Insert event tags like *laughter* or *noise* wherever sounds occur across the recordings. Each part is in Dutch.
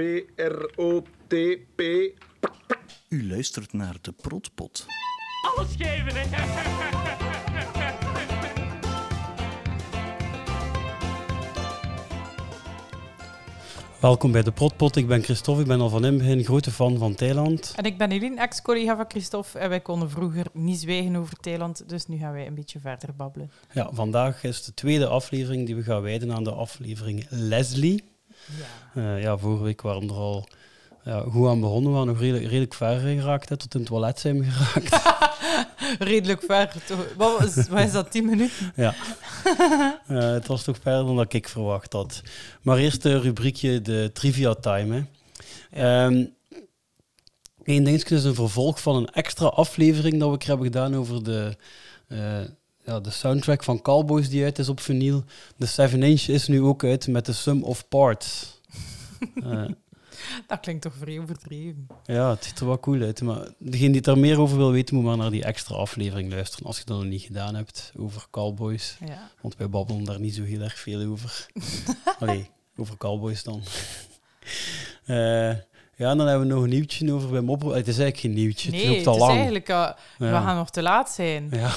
P-R-O-T-P. U luistert naar de Protpot. Alles geven, hè? Welkom bij de Protpot. Ik ben Christophe. Ik ben al van in begin grote fan van Thailand. En ik ben Eline, ex-collega van Christophe. En wij konden vroeger niet zwijgen over Thailand, dus nu gaan wij een beetje verder babbelen. Ja, vandaag is de tweede aflevering die we gaan wijden aan de aflevering Leslie. Ja. Eh, ja, vorige week waren we er al ja, goed aan begonnen. We waren nog redelijk, redelijk ver geraakt, hè, tot in het toilet zijn we geraakt. *laughs* Redelijk ver. Wat, is dat, 10 minuten? ja. Eh, het was toch verder dan dat ik verwacht had. Maar eerst de rubriekje de Trivia Time. Hè. Ehm, Eén dingetje is een vervolg van een extra aflevering dat we hebben gedaan over de, eh, ja, de soundtrack van Cowboys die uit is op vinyl. De 7 inch is nu ook uit met de Sum of Parts. *laughs* Eh, Dat klinkt toch vrij overdreven. ja, het ziet er wel cool uit. Maar degene die er meer over wil weten, moet maar naar die extra aflevering luisteren. Als je dat nog niet gedaan hebt over Cowboys. Ja. Want wij babbelen daar niet zo heel erg veel over. *laughs* Allee, over Cowboys dan. *laughs* Eh, ja, en dan hebben we nog een nieuwtje over Wim Oproek. Het is eigenlijk geen nieuwtje, het Nee, loopt het al is lang. eigenlijk... eh, We gaan nog te laat zijn. Ja.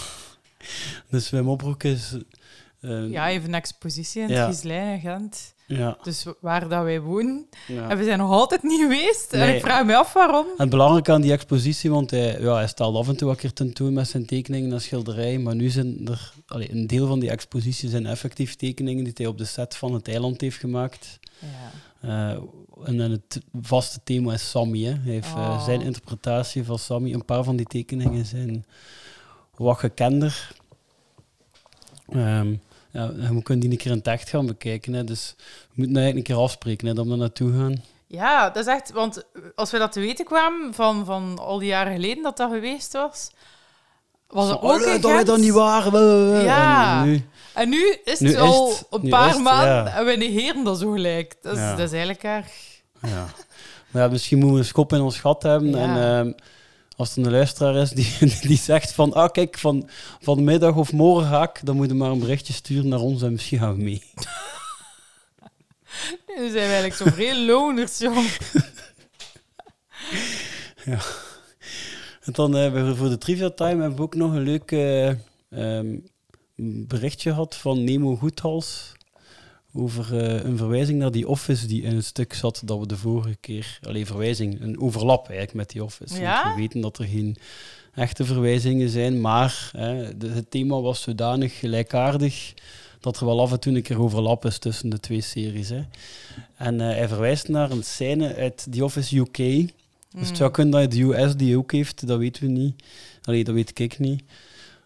Dus Wim Oproek is... eh, Ja, even een expositie in Ja. het Gislijn en Gent. ja, Dus waar dat wij wonen. ja. En we zijn nog altijd niet geweest. En Nee. ik vraag me af waarom. En het belangrijke aan die expositie, want hij, ja, hij stelt af en toe een keer tentoon met zijn tekeningen en schilderijen, maar nu zijn er, allee, een deel van die expositie zijn effectief tekeningen die hij op de set van het eiland heeft gemaakt. Ja. Eh, en dan het vaste thema is Sammy. Hè. Hij heeft eh, Oh. zijn interpretatie van Sammy. Een paar van die tekeningen zijn wat gekender. Ehm, ja, we kunnen die een keer in het echt gaan bekijken. Hè. Dus we moeten eigenlijk een keer afspreken hè, dat we daar naartoe gaan. Ja, dat is echt... Want als we dat te weten kwamen van, van al die jaren geleden dat dat geweest was, was het ook "Allee, in dat we dat niet waren. Ja. En nu, En nu is het Nu is al het- een paar maanden ja. en we negeren dat zo gelijk. Dat is, Ja. dat is eigenlijk erg. ja. Maar ja, misschien moeten we een schop in ons gat hebben. En ehm, als er een luisteraar is die, *laughs* die zegt van... Ah, kijk, van, van de middag of morgen ga ik... Dan moet je maar een berichtje sturen naar ons en misschien gaan we mee. *laughs* Zijn we eigenlijk zo veel loners, jong. *laughs* En dan hebben we voor de Trivia Time hebben we ook nog een leuk eh, ehm, berichtje gehad van Nemo Goedhals. Over eh, een verwijzing naar die office die in het stuk zat dat we de vorige keer... Alleen verwijzing, een overlap eigenlijk met die office. Ja? Want we weten dat er geen echte verwijzingen zijn, maar hè, de- het thema was zodanig gelijkaardig dat er wel af en toe een keer overlap is tussen de twee series. Hè. En eh, hij verwijst naar een scène uit The Office UK... Dus het zou kunnen dat hij de US die ook heeft, dat weten we niet. Allee, dat weet ik niet.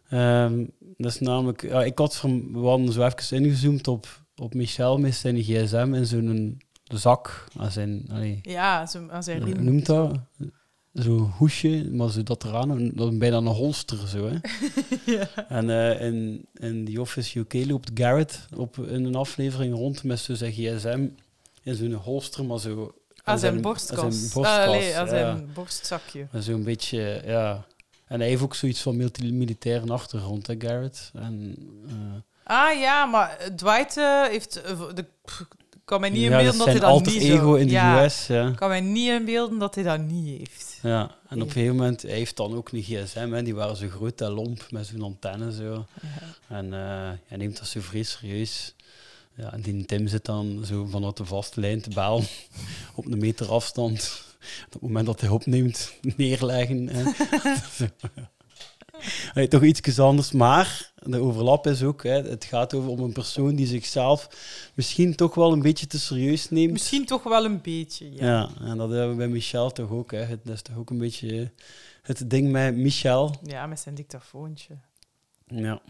Ehm, dat is namelijk... Ja, ik had van, we hadden zo even ingezoomd op, op Michel met zijn gsm in zo'n zak. Aan zijn, allee, Ja, zo, als hoe riem. noemt dat? Zo'n hoesje, maar zo dat eraan, een- is bijna een holster zo, hè. *laughs* Ja. En eh, in, in die Office UK loopt Garrett op, in een aflevering rond met zo zijn gsm in zo'n holster, maar zo... Als zijn- borstkas. als zijn Ah, nee, als ja. borstzakje. En Zo'n beetje, ja. En hij heeft ook zoiets van milita- militaire achtergrond, hè, Garrett. En, eh, Ah ja, maar Dwight eh, heeft... eh, de, kan mij niet ja, inbeelden dat dat hij dat niet ego zou- in de ja, US, ja. Ik kan mij niet inbeelden dat hij dat niet heeft. ja. En op een gegeven moment, hij heeft dan ook een gsm, hè. die waren zo groot en lomp, met zo'n antenne zo. En eh, hij neemt dat zo vrij serieus. Ja, en die Tim zit dan zo vanuit de vaste lijn te bellen, *laughs* op een meter afstand. Op het moment dat hij opneemt, *laughs* neerleggen. Hè. *laughs* *laughs* Hey, toch iets anders, maar de overlap is ook, hè, het gaat over om een persoon die zichzelf misschien toch wel een beetje te serieus neemt. Misschien toch wel een beetje, ja. Ja, en dat hebben we bij Michel toch ook. Hè. Dat is toch ook een beetje het ding met Michel. Ja, met zijn dictafoontje. Ja.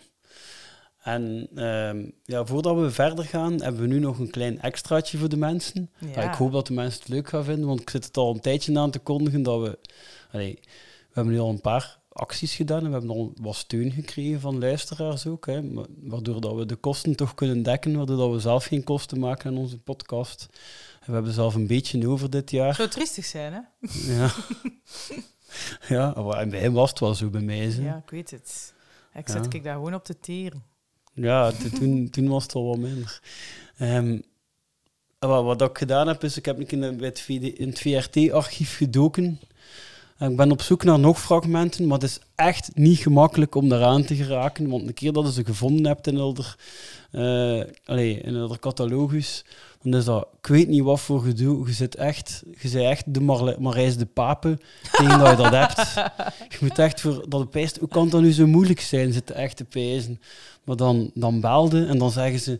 En ehm, ja, voordat we verder gaan, hebben we nu nog een klein extraatje voor de mensen. Ja. Ja, ik hoop dat de mensen het leuk gaan vinden, want ik zit het al een tijdje aan te kondigen dat we... Allee, we hebben nu al een paar acties gedaan en we hebben al wat steun gekregen van luisteraars ook. Hè, waardoor dat we de kosten toch kunnen dekken, waardoor dat we zelf geen kosten maken aan onze podcast. En we hebben zelf een beetje over dit jaar. Zou triestig zijn, hè? Ja. *laughs* ja, maar bij hem was het wel zo bij mij. Hè. Ja, ik weet het. Ik zet Ja. ik daar gewoon op te teren. Ja, toen, *laughs* toen was het al wat minder. Ehm, wat, wat ik gedaan heb, is ik heb een keer bij het VD in het VRT-archief gedoken. Ik ben op zoek naar nog fragmenten, maar het is echt niet gemakkelijk om daaraan te geraken. Want een keer dat je ze gevonden hebt in elder, uh, allez, in elder catalogus, dan is dat, ik weet niet wat voor gedoe. Je zit echt, je zei echt de Mar Marijs de Pape tegen dat je dat hebt. *laughs* Je moet echt voor dat pijst, hoe kan dat nu zo moeilijk zijn, zitten echt te pijzen. Maar dan, dan belde en dan zeggen ze,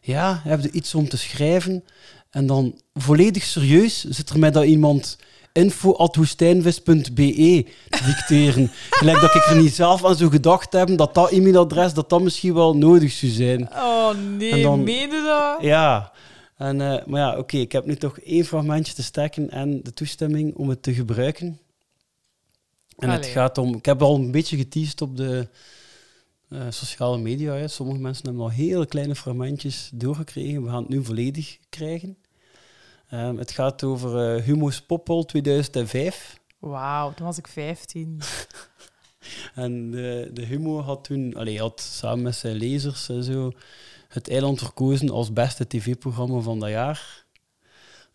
ja, heb je iets om te schrijven? En dan volledig serieus zit er met dat iemand info.woestijnvis.be te dicteren. *laughs* Gelijk dat ik er niet zelf aan zou gedacht heb dat dat e-mailadres dat dat misschien wel nodig zou zijn. Oh nee, en dan, dat? Ja. En, uh, maar ja, oké, ik heb nu toch één fragmentje te steken en de toestemming om het te gebruiken. En het gaat om... Ik heb al een beetje geteased op de uh, sociale media. Hè. Sommige mensen hebben al hele kleine fragmentjes doorgekregen. We gaan het nu volledig krijgen. Um, het gaat over uh, Humo's Poppel 2005. Wauw, toen was ik 15. *laughs* en de, de Humo had toen, allee, had samen met zijn lezers en zo, het eiland verkozen als beste tv-programma van dat jaar.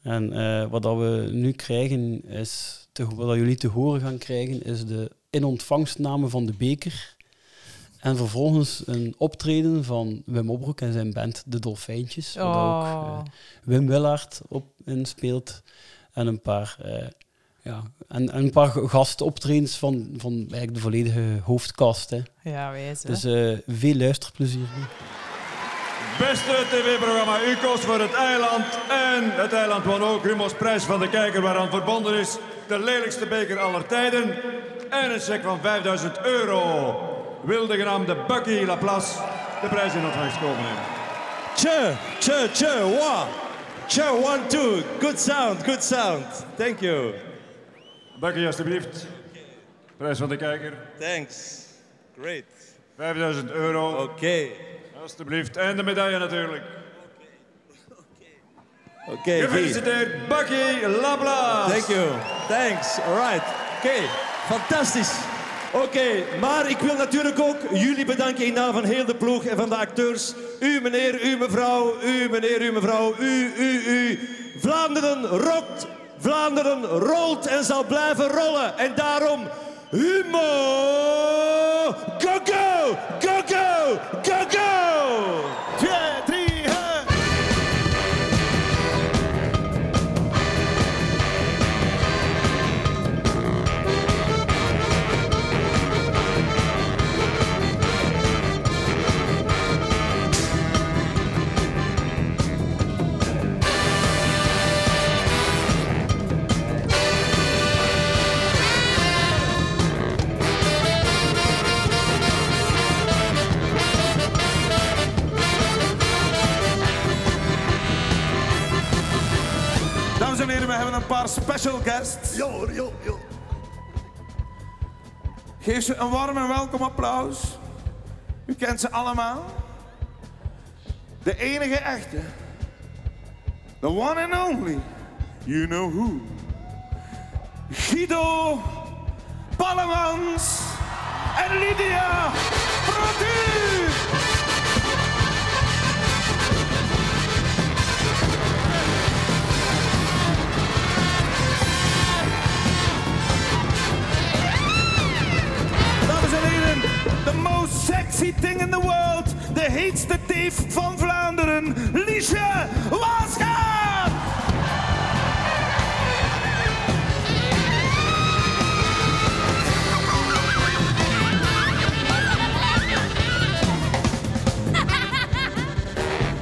En uh, wat dat we nu krijgen, is, te, wat jullie te horen gaan krijgen, is de inontvangstname van de beker. En vervolgens een optreden van Wim Opbroek en zijn band De Dolfijntjes. Waar ook uh, Wim Willaert op inspeelt. En een paar, uh, ja, en, en, een paar gastoptredens van, van eigenlijk de volledige hoofdkast. Hè. Ja, wijs. Dus uh, veel luisterplezier. Beste tv-programma, u kost voor het eiland. En het eiland won ook Humo's prijs van de kijker waaraan verbonden is. De lelijkste beker aller tijden. En een cheque van 5000 euro wilde genaamde Bucky Laplace de prijs in ontvangst komen hebben. Tje, tje, tje, wa. Tje, one, two. Good sound, good sound. Thank you. Bucky, alstublieft. Prijs van de kijker. Thanks. Great. 5000 euro. Oké. Okay. Alsjeblieft. En de medaille natuurlijk. Oké. Okay, Gefeliciteerd, Bucky Laplace. Thank you. Thanks. All right. Oké. Okay. Fantastisch. Oké, maar ik wil natuurlijk ook jullie bedanken in naam van heel de ploeg en van de acteurs. U meneer, u mevrouw, u meneer, u mevrouw, u, u, u. Vlaanderen rokt, Vlaanderen rolt en zal blijven rollen. En daarom, humo, go go, go go, go go. Twee, drie. We hebben een paar special guests. Jo, jo, jo. Geef ze een warm en welkom applaus. U kent ze allemaal. De enige echte. The one and only. You know who. Guido Pallemans en Lydia Protu. Sexy thing in the world. De heetste dief van Vlaanderen. Liesje Waasgaard!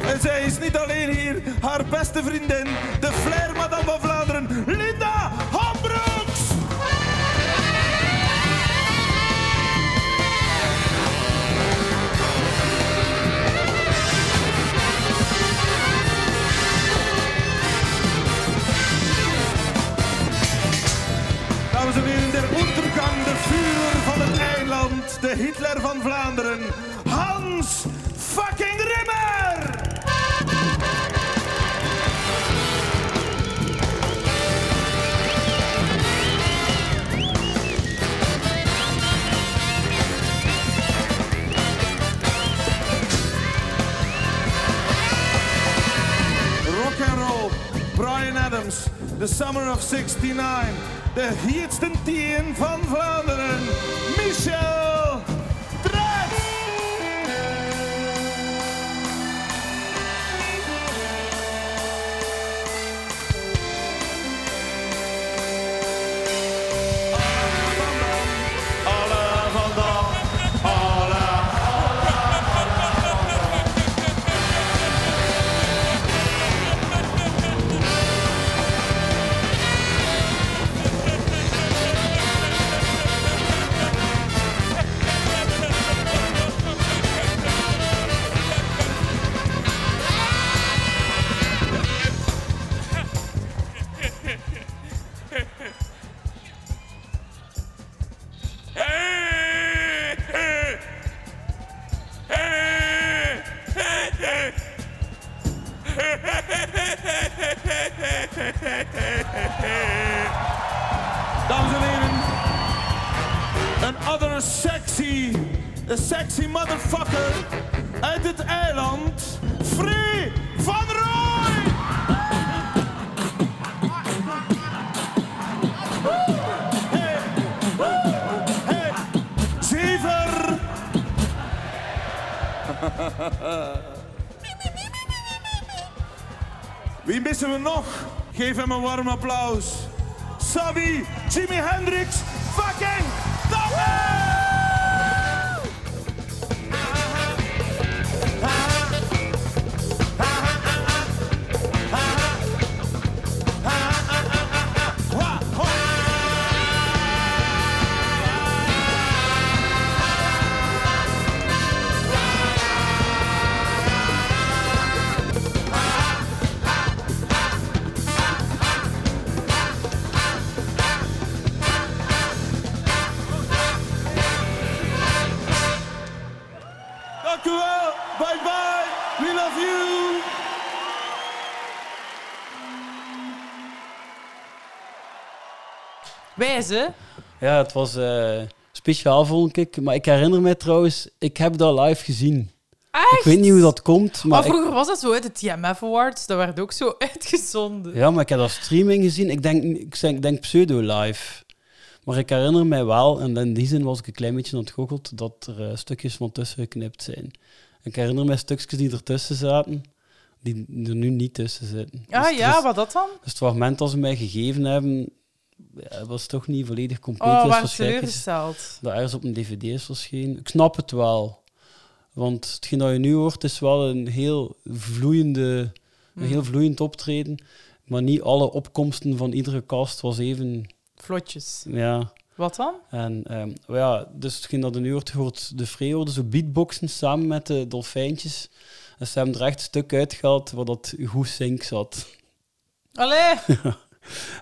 En zij is niet alleen hier, haar beste vriendin, de flair madame van Vlaanderen, Linda vuur van het eiland, de Hitler van Vlaanderen, Hans fucking Rimmer! Rock and roll. summer of 69. De heetste tien van Vlaanderen, Michel missen we nog? Geef hem een warm applaus. Sabi, Jimi Hendrix, Wijze. Ja, het was eh, speciaal, vond ik. Maar ik herinner me trouwens, ik heb dat live gezien. Echt? Ik weet niet hoe dat komt, maar... Maar ik- vroeger was dat zo, hè, de TMF Awards, dat werd ook zo *laughs* uitgezonden. Ja, maar ik heb dat streaming gezien. Ik denk, ik denk, pseudo-live. Maar ik herinner mij wel, en in die zin was ik een klein beetje ontgoocheld, dat er eh, stukjes van tussen geknipt zijn. Ik herinner mij stukjes die ertussen zaten, die er nu niet tussen zitten. Ah Dus ja, is- wat dat dan? Dus het fragment dat ze mij gegeven hebben, ja, was toch niet volledig compleet. Oh, iets teleurgesteld. dat ergens op een dvd is verschenen. Ik snap het wel. Want hetgeen dat je nu hoort, is wel een heel vloeiende, een heel vloeiend optreden. Maar niet alle opkomsten van iedere cast was even... Vlotjes. Ja. Wat dan? En ehm, ja, dus hetgeen dat je nu hoort, hoort de Free hoorde zo beatboxen samen met de dolfijntjes. En ze hebben er echt een stuk uitgehaald waar dat goed sync zat. Allee! *laughs*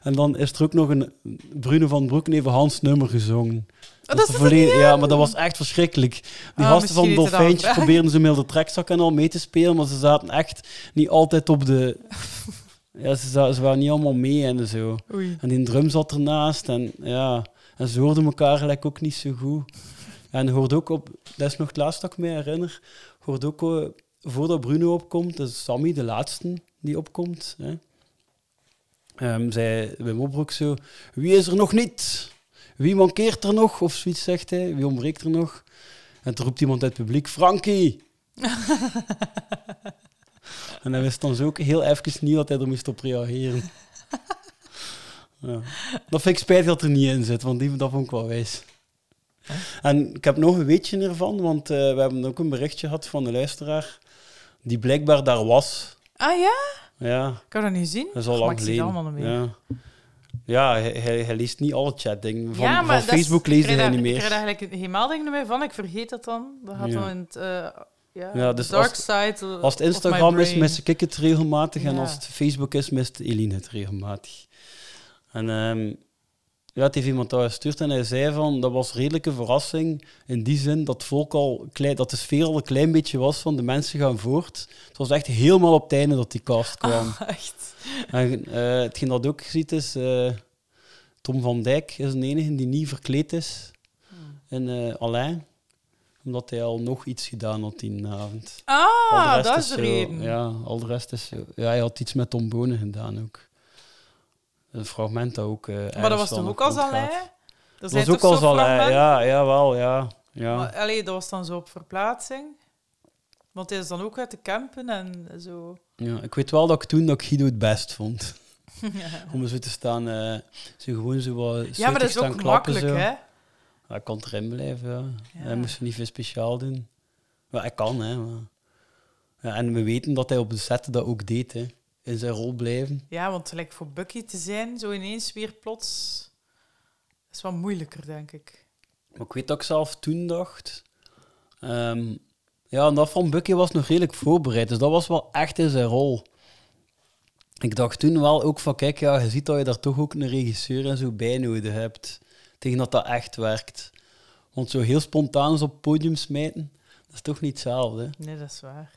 En dan is er ook nog een Bruno van Broek even Hans nummer gezongen. dat er volledig- niet ja, maar dat was echt verschrikkelijk. Die Ah, gasten van dat Dolfijntjes probeerden ze met de trekzak en al mee te spelen, maar ze zaten echt niet altijd op de... *laughs* Ja, ze, ze waren niet allemaal mee en zo. Oei. En die drum zat ernaast en ja... En ze hoorden elkaar gelijk ook niet zo goed. En hoort ook op... Dat is nog het laatste dat ik me herinner. hoort ook, eh, voordat Bruno opkomt, dat is Sammy, de laatste die opkomt. Hè. Ehm, zei Wim Opbroek zo... Wie is er nog niet? Wie mankeert er nog? Of zoiets zegt hij. Wie ontbreekt er nog? En toen roept iemand uit het publiek... Frankie! *laughs* en hij wist dan zo ook heel even niet dat hij er moest op reageren. ja. Dat vind ik spijtig dat er niet in zit, want die, dat vond ik wel wijs. En ik heb nog een weetje ervan, want eh, we hebben ook een berichtje gehad van een luisteraar die blijkbaar daar was. Ah ja? Ja, Ik heb dat niet gezien. dat is al lang ik geleden. allemaal nog mee. Ja, ja hij, hij, hij leest niet alle chatdingen. Van, ja, van Facebook ik leest krijg hij niet Ik meer. krijg daar eigenlijk geen meldingen meer van. Ik vergeet dat dan. Dat gaat Ja. dan in het... eh, ja, Ja, dus dark als- side uh, Als het Instagram is, mist ik het regelmatig. En als het Facebook is, mist Eline het regelmatig. En ehm, ja, het heeft iemand dat gestuurd en hij zei van, dat was redelijke verrassing. In die zin dat, het volk al klein, dat de sfeer al een klein beetje was van de mensen gaan voort. Het was echt helemaal op het einde dat die cast kwam. Echt. En eh, hetgeen dat ook ziet is, eh, Tom van Dijk is de enige die niet verkleed is in eh Alain. Omdat hij al nog iets gedaan had die avond. Ah, dat is de zo- reden. Ja, al de rest is zo. Ja, hij had iets met trombonen gedaan ook. Een fragment dat ook... eh, Maar dat was wel toch nog ook Alain? gaat. Dat was ook Alain, fragmenten? ja, jawel, ja. ja. Maar, allee, dat was dan zo op verplaatsing. Want hij is dan ook uit de campen en zo. Ja, ik weet wel dat ik toen dat ik Guido het best vond. *laughs* Om zo te staan, eh zo gewoon zo wat Ja, maar dat is ook klappen, makkelijk, zo. hè? Ja, ik kan erin blijven, ja. Ja. Hij moest niet veel speciaal doen. Maar hij kan, hè. Maar... Ja, en we weten dat hij op de set dat ook deed, hè. In zijn rol blijven. Ja, want gelijk voor Bucky te zijn, zo ineens weer plots, is wat moeilijker, denk ik. Maar ik weet dat ik zelf toen dacht... ehm, ja, en dat van Bucky was nog redelijk voorbereid. Dus dat was wel echt in zijn rol. Ik dacht toen wel ook van, kijk, ja, je ziet dat je daar toch ook een regisseur en zo bij nodig hebt. Tegen dat dat echt werkt. Want zo heel spontaan op het podium smijten, dat is toch niet hetzelfde. hè? Nee, dat is waar.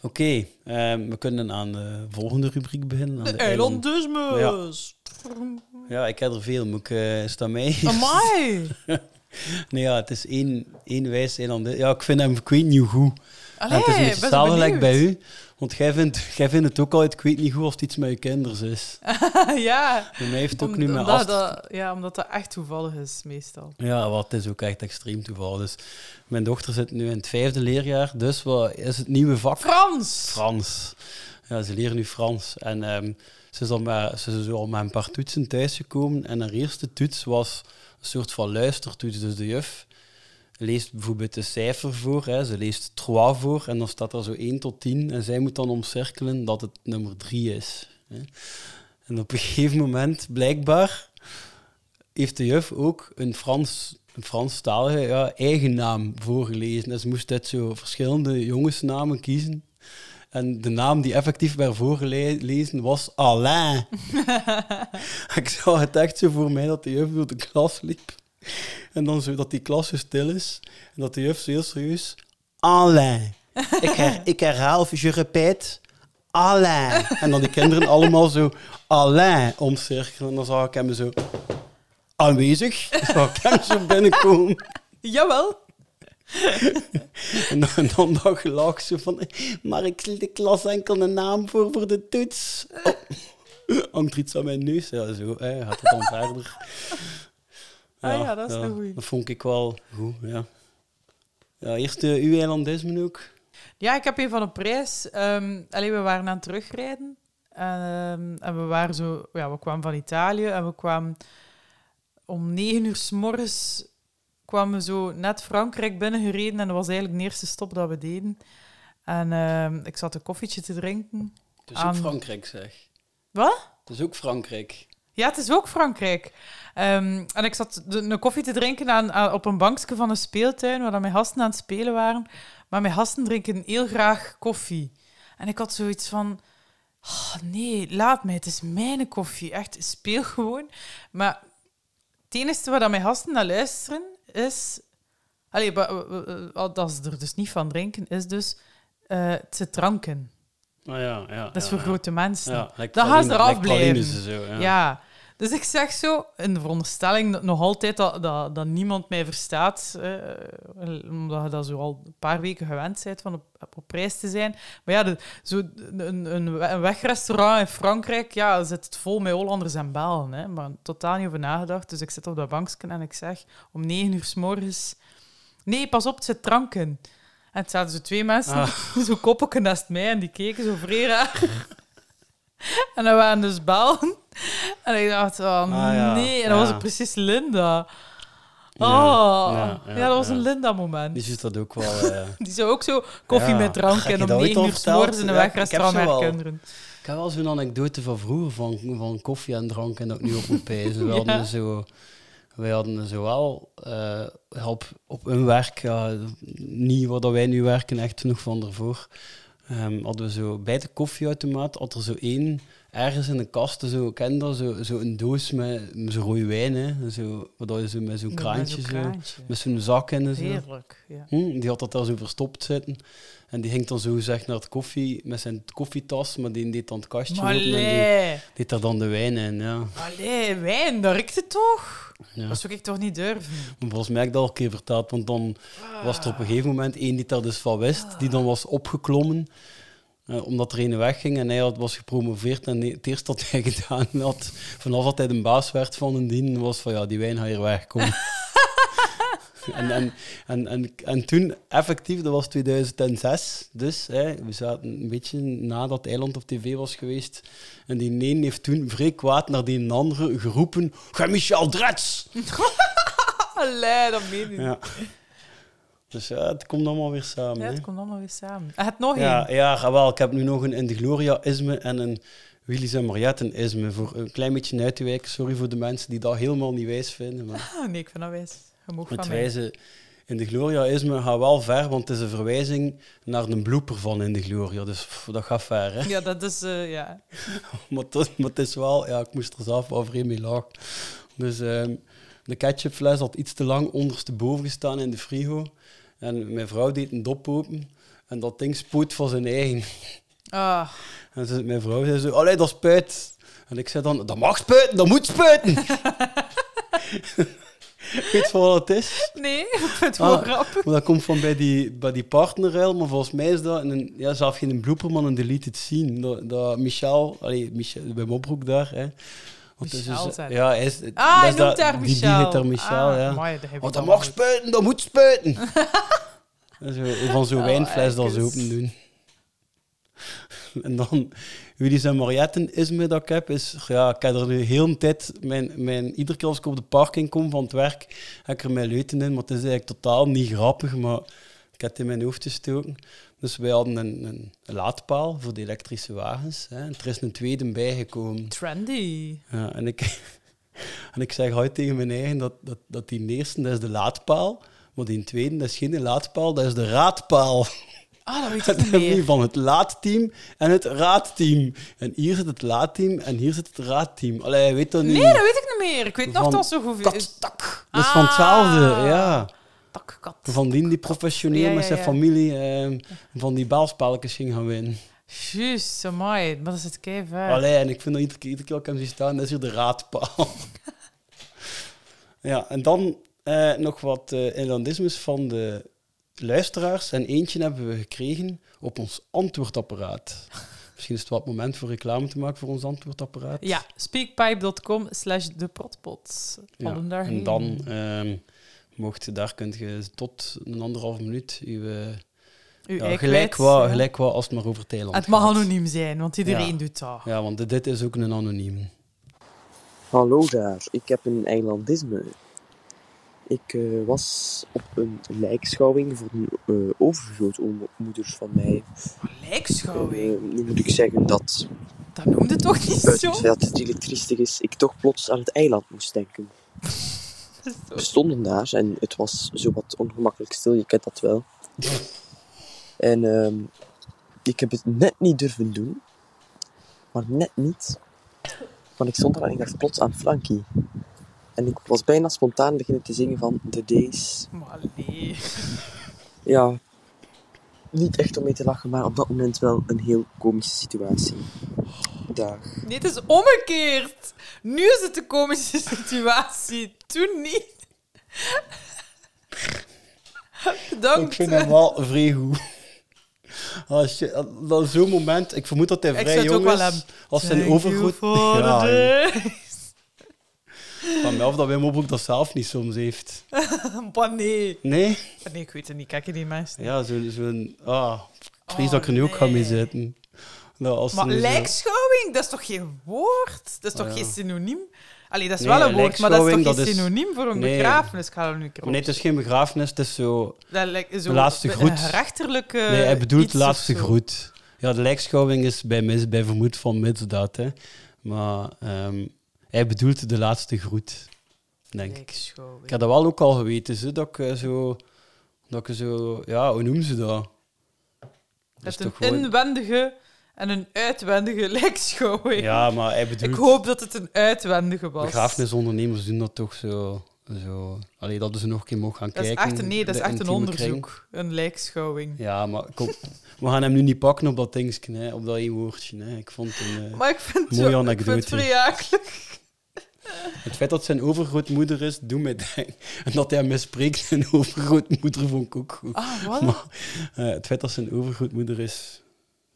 Oké, ehm, we kunnen aan de volgende rubriek beginnen. aan De de. Ja, ik heb er veel. Moet ik, eh, is dat mij? Amai. *laughs* Nee, ja, het is één, één wijs eiland. Ja, ik vind hem, ik weet niet hoe goed. Allee, het is een beetje bij u. Want jij vindt, jij vindt het ook altijd, ik weet niet goed of het iets met je kinders is. *laughs* ja. Bij mij heeft het ook Om- nu met omdat, Astrid. dat, ja, omdat dat echt toevallig is, meestal. Ja, wat is ook echt extreem toeval. Dus mijn dochter zit nu in het vijfde leerjaar, dus wat is het nieuwe vak? Frans! Frans. Ja, ze leren nu Frans. En ehm, ze, is al met, ze is al met een paar toetsen thuisgekomen. En haar eerste toets was een soort van luistertoets. Dus de juf leest bijvoorbeeld een cijfer voor. Hè. Ze leest 3 voor en dan staat er zo 1 tot 10. En zij moet dan omcirkelen dat het nummer 3 is. Hè. En op een gegeven moment, blijkbaar, heeft de juf ook een Frans... Een Franstalige ja, eigen naam voorgelezen. Dus ze moest uit zo verschillende jongensnamen kiezen. En de naam die effectief werd voorgelezen was Alain. *laughs* *laughs* ik zag het echt zo voor mij dat de juf door de klas liep. En dan zo dat die klas zo stil is. En dat de juf zo heel serieus... Alain. Ik, her, *laughs* ik herhaal, of je repeat... Alain. En dan die kinderen allemaal zo Alain omcirkelen. En dan zag ik hem zo... Aanwezig. Dan zag ik hem zo binnenkomen. *laughs* Jawel. *laughs* En dan, en dan dat gelach zo van... Maar ik zie de klas enkel een naam voor voor de toets. Oh. Hangt er iets aan mijn neus? Ja, zo. Hè, gaat het dan verder. Ah ja, dat is een goeie. Dat vond ik wel goed, ja. Ja, eerst uh, uw eilandisme ook. Ja, ik heb een van prijs. ehm allee, we waren aan het terugrijden. Ehm, en we waren zo... Ja, we kwamen van Italië en we kwamen... Om negen uur s morgens kwamen we zo net Frankrijk binnengereden. En dat was eigenlijk de eerste stop dat we deden. En ehm, ik zat een koffietje te drinken. Het is Aan- ook Frankrijk, zeg. Wat? Het is ook Frankrijk. Ja, het is ook Frankrijk. Ehm, en ik zat een koffie te drinken aan, aan- op een bankje van een speeltuin, waar dan mijn gasten aan het spelen waren. Maar mijn gasten drinken heel graag koffie. En ik had zoiets van... "Ah, nee, laat mij, het is mijn koffie. Echt, speel gewoon. Maar het enige waar dan mijn gasten naar luisteren is... Allee, dat ze er dus niet van drinken, is dus eh te dranken. Ah ja, ja. Dat is ja, voor grote mensen. Ja, like Dan gaan ze eraf blijven. Zo, ja. Dus ik zeg zo, in de veronderstelling dat nog altijd dat, dat, dat niemand mij verstaat, eh, omdat je dat zo al een paar weken gewend bent van op, op prijs te zijn. Maar ja, de, zo een, een, een wegrestaurant in Frankrijk, ja, zit het vol met Hollanders en Belgen. Hè, maar totaal niet over nagedacht. Dus ik zit op dat bankje en ik zeg om negen uur s morgens, nee, pas op, het zit dranken. En het zaten zo twee mensen, Ah. *laughs* zo koppelken naast mij, en die keken zo vrij raar. *laughs* En dat waren dus Belgen. En ik dacht, oh Ah, ja. nee. En dat was het precies Linda. Oh, ja, ja, ja, dat was een Linda-moment. Die Die, is dat ook wel... *laughs* eh, zou ook zo koffie met drank en om negen uur 's verteld? morgens in een wegrestaurant met kinderen. Ik heb wel zo'n anekdote van vroeger, van, van koffie en drank en dat ik nu op moet pijzen. *laughs* We hadden zo... Wij hadden zowel eh op, op een werk, niet waar wij nu werken, echt nog van ervoor, ehm, hadden we zo bij de koffieautomaat, had er zo één, ergens in de kast, zo, zo, zo een doos met, met zo'n rode wijn, hè, zo, dat je zo met zo'n kraantje, zo, kraantje. met zo'n zak in en zo. Heerlijk, ja. Hm, die had dat daar zo verstopt zitten. En die ging dan zo gezegd naar het koffie, met zijn koffietas, maar die deed dan het kastje open en die deed daar dan de wijn in, ja. allee, wijn, dat riekt het toch? Ja. Dat zou ik toch niet durven? Maar Volgens mij heb ik dat al een keer verteld, want dan was er op een gegeven moment één die daar dus van wist, die dan was opgeklommen. Eh, omdat er een wegging en hij had, was gepromoveerd. En het eerste wat hij *laughs* gedaan had, vanaf dat hij de baas werd van een dien, was van ja, die wijn gaat hier wegkomen. *laughs* en, en, en, en, en toen, effectief, dat was 2006, dus hè, we zaten een beetje nadat Eiland op tv was geweest. En die een heeft toen vrij kwaad naar die andere geroepen: Ga Michel Drets! *laughs* Allee, dat meen je niet. Ja. Dus ja, het komt allemaal weer samen. Ja, hè. het komt allemaal weer samen. Hij had nog Ja, één. ja, jawel, ik heb nu nog een In de Gloria-isme en een Willys en Mariette-isme. Voor een klein beetje uit te wijken. Sorry voor de mensen die dat helemaal niet wijs vinden. Maar Ah, nee, ik vind dat wijs. Het wijze In de Gloria-isme gaat wel ver, want het is een verwijzing naar een blooper van In de Gloria. Dus pff, dat gaat ver, hè. Ja, dat is... eh, ja. *laughs* Maar, het, maar het is wel... Ja, ik moest er zelf wel vreemd mee lachen. Dus ehm, de ketchupfles had iets te lang ondersteboven gestaan in de frigo. En mijn vrouw deed een dop open. En dat ding spoot van zijn eigen. Ah, En ze, mijn vrouw zei zo, allee, dat spuit. En ik zei dan, dat mag spuiten, dat moet spuiten. *laughs* Weet je wat het is? nee, *laughs* ik vind het wel Ah, grappig. Maar dat komt van bij die, bij die partnerruil, maar volgens mij is dat een, ja, zelf geen blooper, maar een deleted scene. Dat, dat Michel, allee, Michel, bij Mopbroek daar, hè. Want het is Michel, dus- ja, hij is, Ah, hij is noemt dat- die- Michel. Die heet daar Michel, Ah, ja. amai, dat Want dat mag spuiten, dat moet spuiten. *laughs* Zo, van zo'n Oh, wijnfles dat ze open doen. *laughs* En dan, Willy's en Marietten isme dat ik heb, is, ja, ik heb er nu heel een tijd, mijn, mijn, iedere keer als ik op de parking kom van het werk, heb ik er mijn leuten in, maar het is eigenlijk totaal niet grappig, maar ik heb het in mijn hoofd gestoken. Dus wij hadden een, een, een laadpaal voor de elektrische wagens. Hè, en er is een tweede bijgekomen. Trendy. Ja, en, ik, *laughs* en ik zeg altijd tegen mijn eigen dat, dat, dat die eerste, dat is de laadpaal, maar die tweede, dat is geen laadpaal, dat is de raadpaal. Ah, dat weet *laughs* ik niet meer. van het laadteam en het raadteam. En hier zit het laadteam en hier zit het raadteam. Allee, weet dat niet. Nee, dat weet ik niet meer. Ik weet nog dat zo goed tak. Dat is van hetzelfde, Ah. ja. Tak, kat. Van die die professioneel met zijn familie ehm, van die baalspelletjes ging gaan winnen. Juist, amai. Maar dat is het kei ver. Allee, en ik vind dat iedere keer, iedere keer als ik hem zie staan, dat is hier de raadpaal. *laughs* ja, en dan eh, nog wat eh Inlandismes van de luisteraars. En eentje hebben we gekregen op ons antwoordapparaat. Misschien is het wat moment voor reclame te maken voor ons antwoordapparaat. Ja, speakpipe.com slash de. Ja, daarheen. En dan ehm mocht je, daar kunt je tot een anderhalf minuut uw, eh, Uw ja, ei gelijk, wat, ja. gelijk wat als het maar over Thailand Het mag gaat. anoniem zijn, want iedereen Ja. doet dat. Ja, want dit is ook een anoniem. Hallo daar, ik heb een eilandisme. Ik eh, was op een lijkschouwing voor een uh, overgrootmoeders van mij. Lijkschouwing? Eh, nu moet ik zeggen dat, Dat noemde toch niet zo? dat het elektrischtig is, ik toch plots aan het eiland moest denken. *laughs* We stonden daar en het was zo wat ongemakkelijk stil, je kent dat wel. En ehm, ik heb het net niet durven doen, maar net niet. Want ik stond daar en ik dacht plots aan Frankie. En ik was bijna spontaan beginnen te zingen van The Days. Maar nee. Ja, niet echt om mee te lachen, maar op dat moment wel een heel komische situatie. Dag. Nee, het is omgekeerd. Nu is het een komische *laughs* situatie. Toen niet. Bedankt. Ik vind hem wel vrij goed. Als je, dat is zo'n moment, ik vermoed dat hij Ik vrij zou het jong ook wel is. hebben. Als zijn the Ja. Van mij af dat Wim ook dat zelf niet soms heeft. *laughs* Maar nee. Nee? Nee, ik weet het niet. Kijk je die mensen? Ja, zo'n... Zo ah, ik vrees Oh, dat ik er nu ook ga mee zitten. Nou, als Maar zo- lijkschouwing, dat is toch geen woord? Dat is toch Ah, ja. geen synoniem? Allee, dat is Nee, wel een woord, maar dat is toch geen is- synoniem voor een Nee. begrafenis? Ik ga er nu een keer Nee, het is geen begrafenis, het is zo... Dat lijkt zo De laatste groet. rechterlijke nee, hij bedoelt de laatste groet. Ja, de lijkschouwing is bij, mis, bij vermoed van misdaad, hè. Maar ehm, hij bedoelt de laatste groet, denk ik. Ik heb dat wel ook al geweten, zo, dat ik eh, zo... Dat ik zo... Ja, hoe noemen ze dat? Dat is een gewoon- inwendige en een uitwendige *laughs* lijkschouwing. Ja, maar hij bedoelt... Ik hoop dat het een uitwendige was. Begrafenisondernemers doen dat toch zo... zo allee, dat ze nog een keer mogen gaan Dat is kijken. echt een, nee, dat is echt een onderzoek. Een lijkschouwing. Ja, maar kom, we gaan hem nu niet pakken op dat dingetje, hè, op dat één woordje. Hè. Ik vond het een... eh, Maar ik vind het, Mooie zo, ik vind het anekdote. Het feit dat zijn overgrootmoeder is, doet mij denken. En *laughs* dat hij mispreekt zijn overgrootmoeder vond ik ook goed. Ah, wat? Maar eh, het feit dat zijn overgrootmoeder is,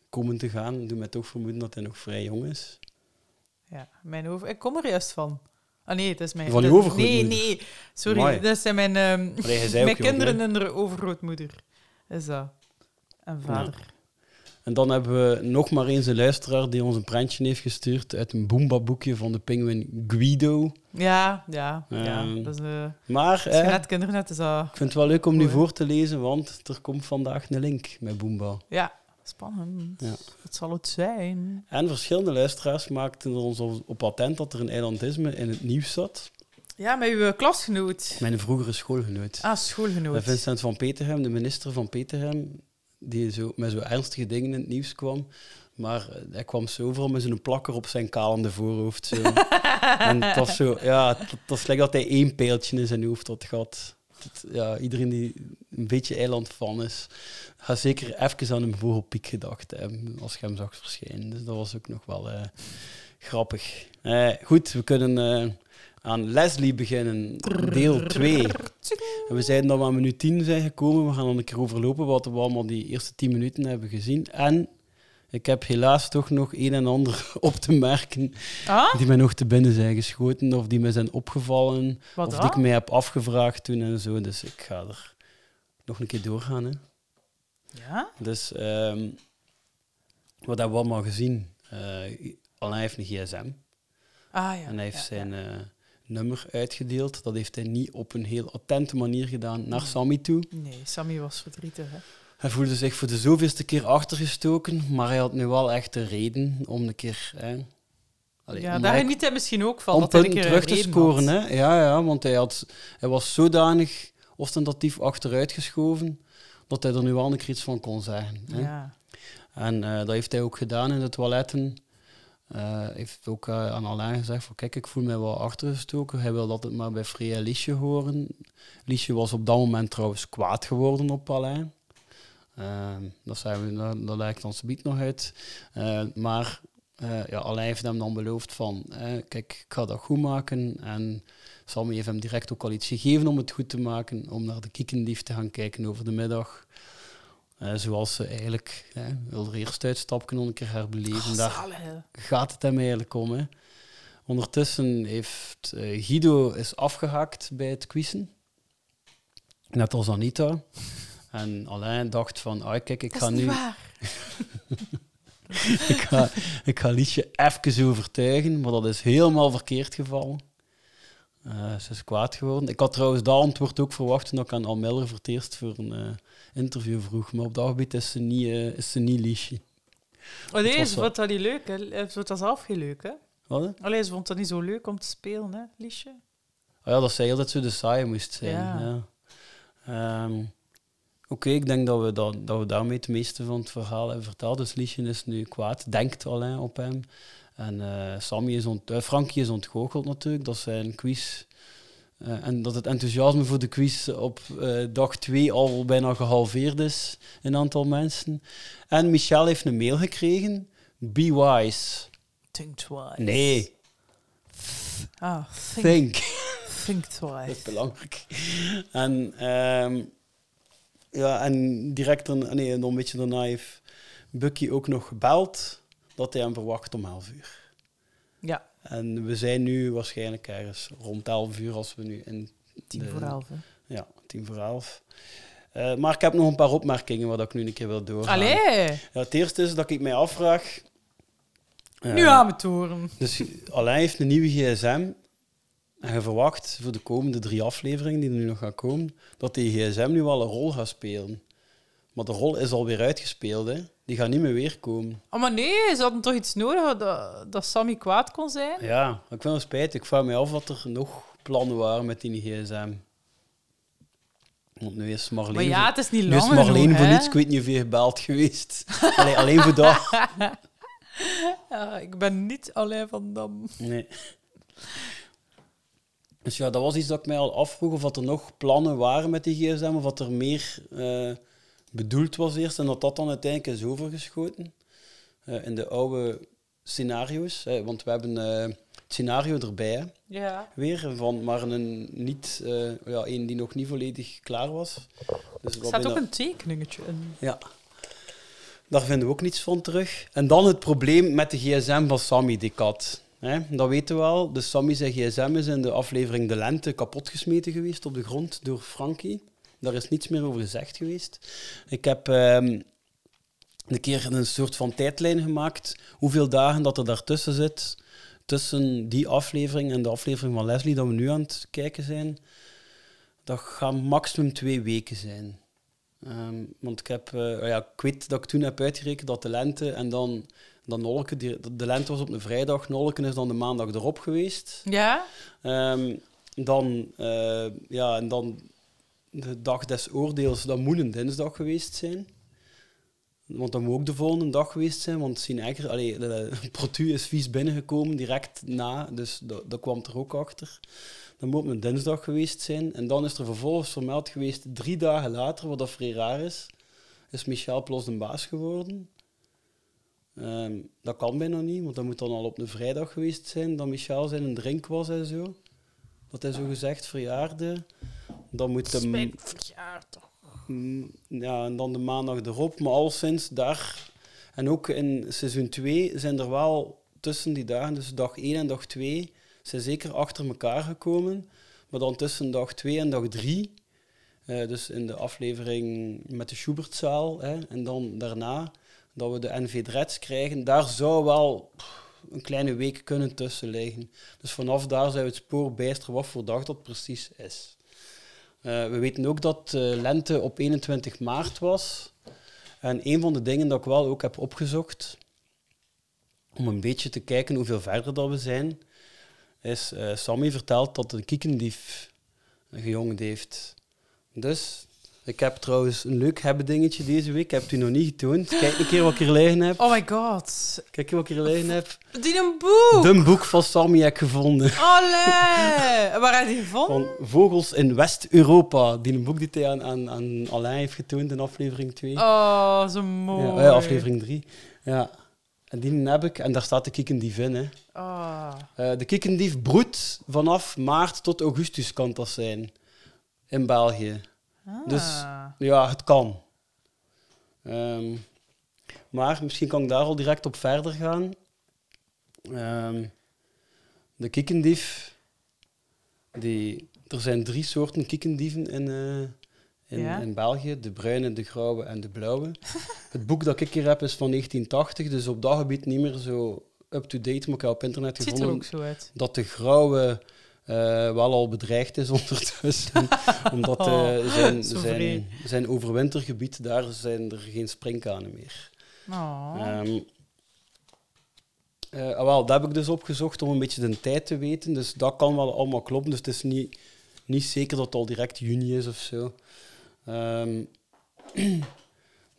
komen te gaan, doet mij toch vermoeden dat hij nog vrij jong is. Ja, mijn over... Ik kom er juist van. Ah nee, het is mijn... Van overgrootmoeder? Nee, nee. Sorry, Amai. dat zijn mijn, ehm, Allee, mijn kinderen en de overgrootmoeder. Is dat. En vader. En dan hebben we nog maar eens een luisteraar die ons een prentje heeft gestuurd uit een Boomba-boekje van de pinguïn Guido. Ja, ja, ja. Ehm, Dat is, eh, Maar eh, net is dat... ik vind het wel leuk om nu voor te lezen, want er komt vandaag een link met Boomba. Ja, spannend. Ja. Wat zal het zijn? En verschillende luisteraars maakten ons op attent dat er een eilandisme in het nieuws zat. Ja, met uw klasgenoot. Mijn vroegere schoolgenoot. Ah, schoolgenoot. Vincent van Peterhem, de minister van Peterhem, die zo, met zo ernstige dingen in het nieuws kwam. Maar eh, hij kwam zo overal met zo'n plakker op zijn kalende voorhoofd. Zo. *laughs* en het was zo, ja, het, het was lekker dat hij één pijltje in zijn hoofd had gehad. Ja, iedereen die een beetje eilandfan is, gaat zeker even aan een vogelpiek gedacht hebben als je hem zag verschijnen. Dus dat was ook nog wel eh, grappig. Eh, goed, we kunnen eh, aan Leslie beginnen, deel 2. En we zeiden dat we aan minuut 10 zijn gekomen. We gaan dan een keer overlopen wat we allemaal die eerste 10 minuten hebben gezien. En ik heb helaas toch nog een en ander *laughs* op te merken Ah? die mij nog te binnen zijn geschoten of die mij zijn opgevallen Wat of dan? die ik mij heb afgevraagd toen en zo. Dus ik ga er nog een keer doorgaan. Hè. Ja? Dus ehm, wat hebben we allemaal gezien? Eh Alain heeft een gsm Ah ja. en hij heeft ja, zijn eh, nummer uitgedeeld. Dat heeft hij niet op een heel attente manier gedaan naar Sammy toe. Nee, Sammy was verdrietig, hè. Hij voelde zich voor de zoveelste keer achtergestoken, maar hij had nu wel echt de reden om een keer... Hè, allee, Ja, daar geniet hij misschien ook van. om dat hij een keer terug te scoren. had. Hè? Ja, ja, want hij, had, hij was zodanig ostentatief achteruitgeschoven dat hij er nu wel een keer iets van kon zeggen. Hè? Ja. En eh, dat heeft hij ook gedaan in de toiletten. Eh, heeft ook eh, aan Alain gezegd van kijk, ik voel mij wel achtergestoken. Hij wil altijd maar bij Freya Liesje horen. Liesje was op dat moment trouwens kwaad geworden op Alain. Ehm, dat, zijn we, dat, lijkt ons gebied nog uit. Eh, maar eh, ja, Alain heeft hem dan beloofd van kijk, ik ga dat goed maken. En Sammy heeft hem direct ook al iets gegeven om het goed te maken. Om naar de kiekendief te gaan kijken over de middag. Eh, zoals ze eigenlijk hè, wil er eerst uitstapje nog een keer herbeleven. Oh, Daar gaat het hem eigenlijk om. Hè. Ondertussen heeft eh, Guido is afgehaakt bij het quizzen. Net als Anita. En Alain dacht van, ah, kijk, ik ga nu... *laughs* ik, ga, ik ga Liesje even overtuigen, maar dat is helemaal verkeerd gevallen. Eh, ze is kwaad geworden. Ik had trouwens dat antwoord ook verwacht toen ik aan Al Miller voor het eerst voor een interview vroeg. Maar op dat gebied is ze niet, eh, is ze niet Liesje. Oh nee, was ze vond dat niet leuk, hè. Ze vond dat zelf geen leuk, hè. Wat? Allee, ze vond dat niet zo leuk om te spelen, hè, Liesje. Ah ja, dat zij altijd zo de saaie moest zijn. Ja. Ja. Ehm, Oké, ik denk dat we, dat, dat we daarmee het meeste van het verhaal hebben verteld. Dus Liesje is nu kwaad, denkt Alain op hem. En eh, Sammy is ont, eh, Frankie is ontgoocheld natuurlijk, dat zijn quiz... eh, en dat het enthousiasme voor de quiz op eh, dag 2 al bijna gehalveerd is in aantal mensen. En Michel heeft een mail gekregen. Be wise. Think twice. Nee, Ah, think, think. think *laughs* Dat is twice. belangrijk. En, ehm, ja, en direct dan, nee, nog een beetje daarna heeft Bucky ook nog gebeld dat hij hem verwacht om 11 uur. Ja, En we zijn nu waarschijnlijk ergens rond 11 uur als we nu in. tien de- voor elf, hè. Ja, tien voor 11. Eh, maar ik heb nog een paar opmerkingen waar ik nu een keer wil doorgaan. Allee, Ja, het eerste is dat ik mij afvraag. eh, nu aan het horen. dus Alain heeft een nieuwe gsm. En je verwacht voor de komende drie afleveringen die er nu nog gaan komen, dat die gsm nu wel een rol gaat spelen. Maar de rol is alweer uitgespeeld, hè. Die gaat niet meer weer komen. Oh, maar nee, ze hadden toch iets nodig dat, dat Sammy kwaad kon zijn? Ja, ik vind het spijt. Ik vraag me af wat er nog plannen waren met die gsm. Want nu is Marleen... Maar ja, het is niet nu is lang Marleen genoeg, voor niets, ik weet niet hoeveel gebeld geweest. *laughs* Allee, alleen voor dat. *laughs* Ja, ik ben niet alleen van Dam. Nee. Dus ja, dat was iets dat ik mij al afvroeg, of dat er nog plannen waren met die gsm, of dat er meer eh, bedoeld was eerst, en dat dat dan uiteindelijk is overgeschoten eh, in de oude scenario's. hè, want we hebben eh, het scenario erbij Ja. weer, van, maar een, niet, eh, ja, een die nog niet volledig klaar was. Dus Er staat ook een tekeningetje in. ja. Daar vinden we ook niets van terug. En dan het probleem met de gsm van Sammy, die kat. Dat weten we al. Dus Sammy zijn gsm is in de aflevering De Lente kapotgesmeten geweest op de grond door Frankie. Daar is niets meer over gezegd geweest. Ik heb ehm, een keer een soort van tijdlijn gemaakt. Hoeveel dagen dat er daartussen zit. Tussen die aflevering en de aflevering van Leslie, dat we nu aan het kijken zijn. Dat gaat maximum twee weken zijn. Ehm, want ik, heb, eh, ja, ik weet dat ik toen heb uitgerekend dat de lente en dan, dan Nolke, die, de lente was op een vrijdag, Nolken is dan de maandag erop geweest. Ja? Ehm, dan, eh, ja, en dan de dag des oordeels, dat moet een dinsdag geweest zijn. Want dat moet ook de volgende dag geweest zijn, want allee, de, de Protu is vies binnengekomen direct na, dus dat, dat kwam er ook achter. Dat moet op een dinsdag geweest zijn. En dan is er vervolgens vermeld geweest, drie dagen later, wat dat vrij raar is, is Michel plots de baas geworden. Ehm, dat kan bijna niet, want dat moet dan al op een vrijdag geweest zijn, dat Michel zijn een drink was en zo. Dat hij zo gezegd verjaarde. Dan moet verjaardag. Mm, Ja, en dan de maandag erop. Maar al sinds daar... En ook in seizoen 2 zijn er wel tussen die dagen, dus dag 1 en dag 2, zijn zeker achter elkaar gekomen. Maar dan tussen dag 2 en dag 3, eh, dus in de aflevering met de Schubertzaal, hè, en dan daarna, dat we de NV Dreds krijgen, daar zou wel pff, een kleine week kunnen tussen liggen. Dus vanaf daar zijn we het spoor bijster wat voor dag dat precies is. Eh, we weten ook dat eh, lente op 21 maart was. En een van de dingen dat ik wel ook heb opgezocht, om een beetje te kijken hoeveel verder dat we zijn, is eh, Sammy vertelt dat een kiekendief gejongd heeft. Dus, ik heb trouwens een leuk hebben dingetje deze week. Ik heb het u nog niet getoond. Kijk een keer wat ik hier liggen heb. Oh my god. Kijk wat ik hier liggen heb. Die een boek. De boek van Sammy heb ik gevonden. Allee. *laughs* Waar heb je die gevonden? Van Vogels in West-Europa. Die een boek die hij aan, aan, aan Alain heeft getoond in aflevering 2. Oh, zo mooi. Ja, aflevering 3. Ja. En die heb ik, en daar staat de kiekendief in. Hè. Oh. Eh, de kiekendief broedt vanaf maart tot augustus, kan dat zijn. In België. Dus Ah. ja, het kan. Ehm, maar misschien kan ik daar al direct op verder gaan. Ehm, de kiekendief. Die, er zijn drie soorten kiekendieven in, eh, in, Ja? in België: de bruine, de grauwe en de blauwe. *laughs* Het boek dat ik hier heb is van 1980, dus op dat gebied niet meer zo up-to-date. Maar ik heb op internet Het er gevonden zo dat de grauwe wel al bedreigd is *laughs* ondertussen. *laughs* omdat eh, Oh, zijn, zo zijn, vreed. zijn overwintergebied, daar zijn er geen springkanen meer. Oh. Ehm, eh, ah, wel, dat heb ik dus opgezocht om een beetje de tijd te weten. Dus dat kan wel allemaal kloppen. Dus het is niet, niet zeker dat het al direct juni is of zo. Ehm, *clears throat*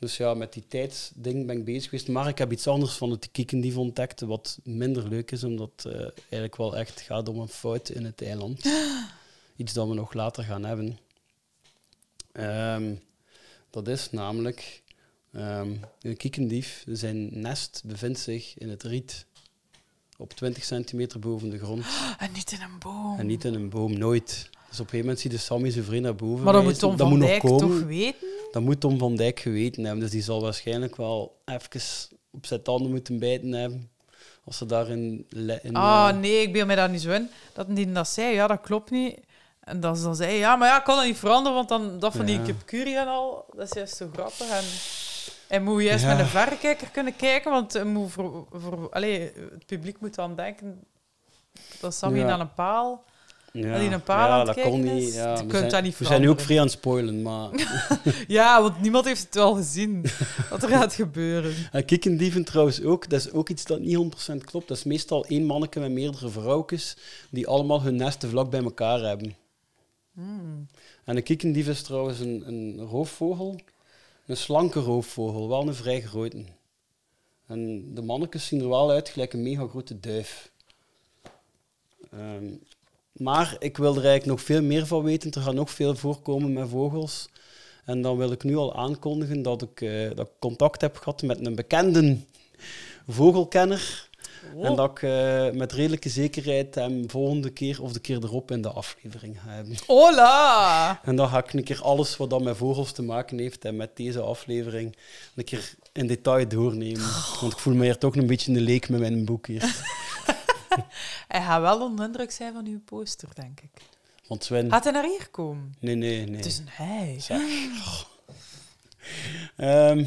dus ja, met die tijdsding ben ik bezig geweest. Maar ik heb iets anders van het kiekendief ontdekt, wat minder leuk is, omdat het eh, eigenlijk wel echt gaat om een fout in het eiland. *gasps* Iets dat we nog later gaan hebben. Ehm, dat is namelijk ehm, een kiekendief. Zijn nest bevindt zich in het riet. Op 20 centimeter boven de grond. *gasps* En niet in een boom. En niet in een boom, nooit. Dus op een gegeven moment zie je Sammy zijn vriend naar boven. Maar dat moet. Tom van nog Dijk toch weten? Dat moet Tom van Dijk geweten hebben. Dus die zal waarschijnlijk wel even op zijn tanden moeten bijten hebben. Als ze daarin... in, Ah, eh, nee, ik beeld mij daar niet zo in. Dat die dat zei, ja, dat klopt niet. En dat ze dan zei, ja, maar ja, ik kan dat niet veranderen, want dan, dat van die Ja. kipcurie en al, dat is juist zo grappig. En, en moet je juist Ja. met een verrekijker kunnen kijken, want het moet voor, voor, allee, het publiek moet dan denken dat Sammy Ja. aan een paal... ja, dat hij een paal ja, dat kijken kon is. niet. Ja, Je we, kunt zijn, dat niet we zijn nu ook vrij aan het spoilen, maar... *laughs* Ja, want niemand heeft het wel gezien, *laughs* wat er gaat gebeuren. En kikkendieven trouwens ook, dat is ook iets dat niet 100% klopt. Dat is meestal één manneke met meerdere vrouwtjes die allemaal hun nesten vlak bij elkaar hebben. Hmm. En een kikkendief is trouwens een, een roofvogel. Een slanke roofvogel, wel een vrij grote. En de mannetjes zien er wel uit gelijk een mega grote duif. Ehm, maar ik wil er eigenlijk nog veel meer van weten. Er gaat nog veel voorkomen met vogels. En dan wil ik nu al aankondigen dat ik, eh, dat ik contact heb gehad met een bekende vogelkenner. En dat ik eh, met redelijke zekerheid hem volgende keer of de keer erop in de aflevering ga hebben. Hola! En dan ga ik een keer alles wat dan met vogels te maken heeft en met deze aflevering een keer in detail doornemen. Want ik voel me hier toch een beetje een leek met mijn boek hier. *laughs* *laughs* Hij gaat wel onder de indruk zijn van uw poster, denk ik. Want Sven... Gaat hij naar hier komen? Nee, nee, nee. Het is een hij. Ehm,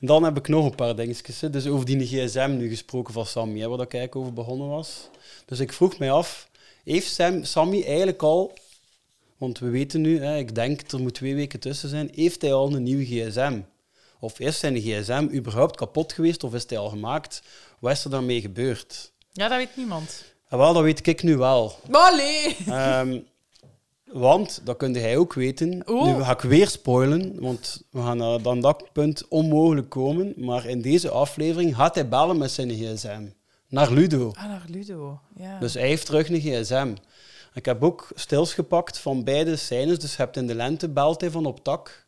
dan heb ik nog een paar dingetjes. hè. Dus over die gsm nu gesproken van Sammy, hè, waar ik eigenlijk over begonnen was. Dus ik vroeg mij af, heeft Sam, Sammy eigenlijk al, want we weten nu, hè, ik denk er moet twee weken tussen zijn, heeft hij al een nieuwe gsm? Of is zijn gsm überhaupt kapot geweest of is hij al gemaakt? Wat is er daarmee gebeurd? Ja, dat weet niemand. En wel, dat weet ik nu wel. Allee! Ehm, want, dat kunde hij ook weten. Nu ga ik weer spoilen, want we gaan naar dan dat punt onmogelijk komen. Maar in deze aflevering gaat hij bellen met zijn gsm. Naar Ludo. Ah, naar Ludo. Ja. Dus hij heeft terug een gsm. Ik heb ook stils gepakt van beide scènes. Dus je hebt in de lente belt hij van op tak.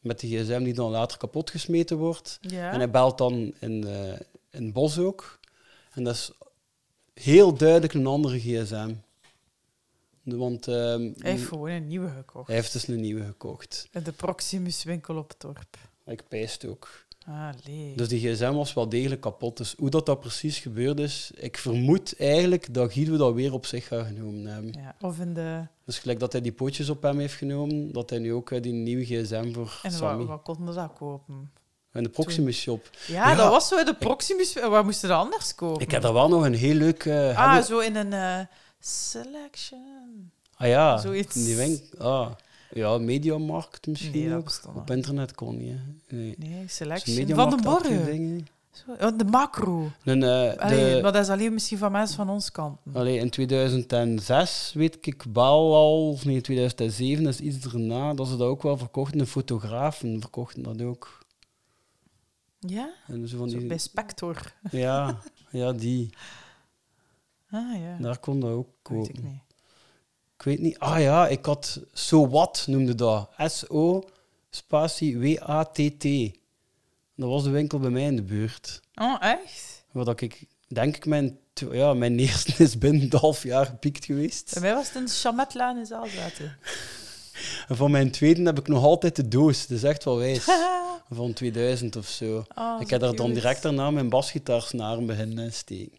Met de gsm die dan later kapot gesmeten wordt. ja. En hij belt dan in, eh, in het bos ook. En dat is heel duidelijk een andere gsm. Want ehm, Hij heeft gewoon een nieuwe gekocht. hij heeft dus een nieuwe gekocht. In de Proximus winkel op het dorp. Ik pijst ook. Allee. Dus die gsm was wel degelijk kapot. Dus hoe dat, dat precies gebeurd is, ik vermoed eigenlijk dat Guido dat weer op zich gaat genomen hebben. Ja. Of in de... Dus gelijk dat hij die pootjes op hem heeft genomen, dat hij nu ook eh, die nieuwe gsm voor En Sammy. wat, wat konden ze dat kopen? In de Proximus shop. Ja, Ja. dat was zo in de Proximus... Waar moesten ze anders kopen? Ik heb daar wel nog een heel leuk... eh, Ah, zo in een eh, selection. ah ja, zoiets. Die wink- ah, ja, Mediamarkt misschien Nee, ook. Op internet kon niet. hè. Nee. Nee, Zo'n selection. Van de. Zo, oh, de macro. Eh, Allee, de- maar dat is alleen misschien van mensen van ons kant. Allee, in 2006 weet ik wel al, of nee, 2007, dat is iets erna, dat ze dat ook wel verkochten. De fotografen verkochten dat ook. Ja? En zo van Zo die, bij Spector. ja, ja, die. Ah ja, Daar kon dat ook weet ik niet. Ik weet niet. Ah ja, ik had So What noemde dat. S-O spatie W-A-T-T. Dat was de winkel bij mij in de buurt. Oh, echt? Waar dat ik, denk ik, mijn, ja, mijn *laughs* eerste is binnen een half jaar gepiekt geweest. Bij mij was het een Chametlaan in Zaalzaten. En van mijn tweede heb ik nog altijd de doos. Dat is echt wel wijs. *laughs* Van 2000 of zo. Oh, ik heb daar dan direct daarna mijn basgitaarsnaren beginnen steken.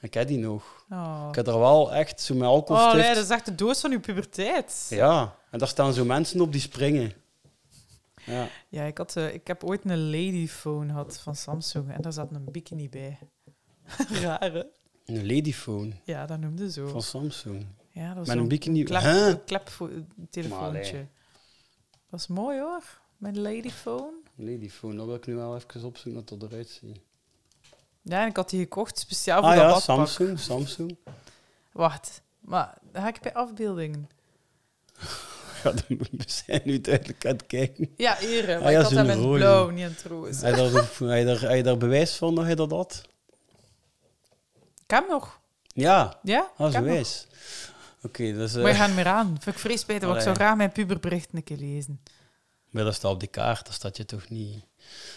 Ik heb die nog. Oh, Ik heb er wel echt zo met alcoholstift... oh nee, dat is echt de doos van uw puberteit. Ja, en daar staan zo mensen op die springen. Ja. Ja, ik, had, eh, ik heb ooit een ladyphone gehad van Samsung en daar zat een bikini bij. *laughs* Rare. Een ladyphone Ja, dat noemde zo. van Samsung. Ja, dat was Met een bikini- klep, Huh? een kleptelefoontje. Maar, Dat is mooi hoor, mijn ladyphone. Een ladyphone, dat wil ik nu wel even opzoeken dat dat eruit ziet. Ja, en ik had die gekocht speciaal voor Ah dat ja, badpak. Samsung, Samsung. Wacht, maar dan ga ik bij afbeeldingen. *laughs* Ja, dan- we zijn nu duidelijk aan het kijken. Ja, maar Ah ja, ik had hem in blauw, niet in het roze. Heb je daar, bewijs van dat je dat had? Ik heb hem nog. Ja, Ja, dat is nog. Oké, dus... eh, Maar je gaat meer aan. Vind ik vrees beter, want ik zou graag mijn puberbericht een keer lezen. Maar dat staat op die kaart, dat staat je toch niet...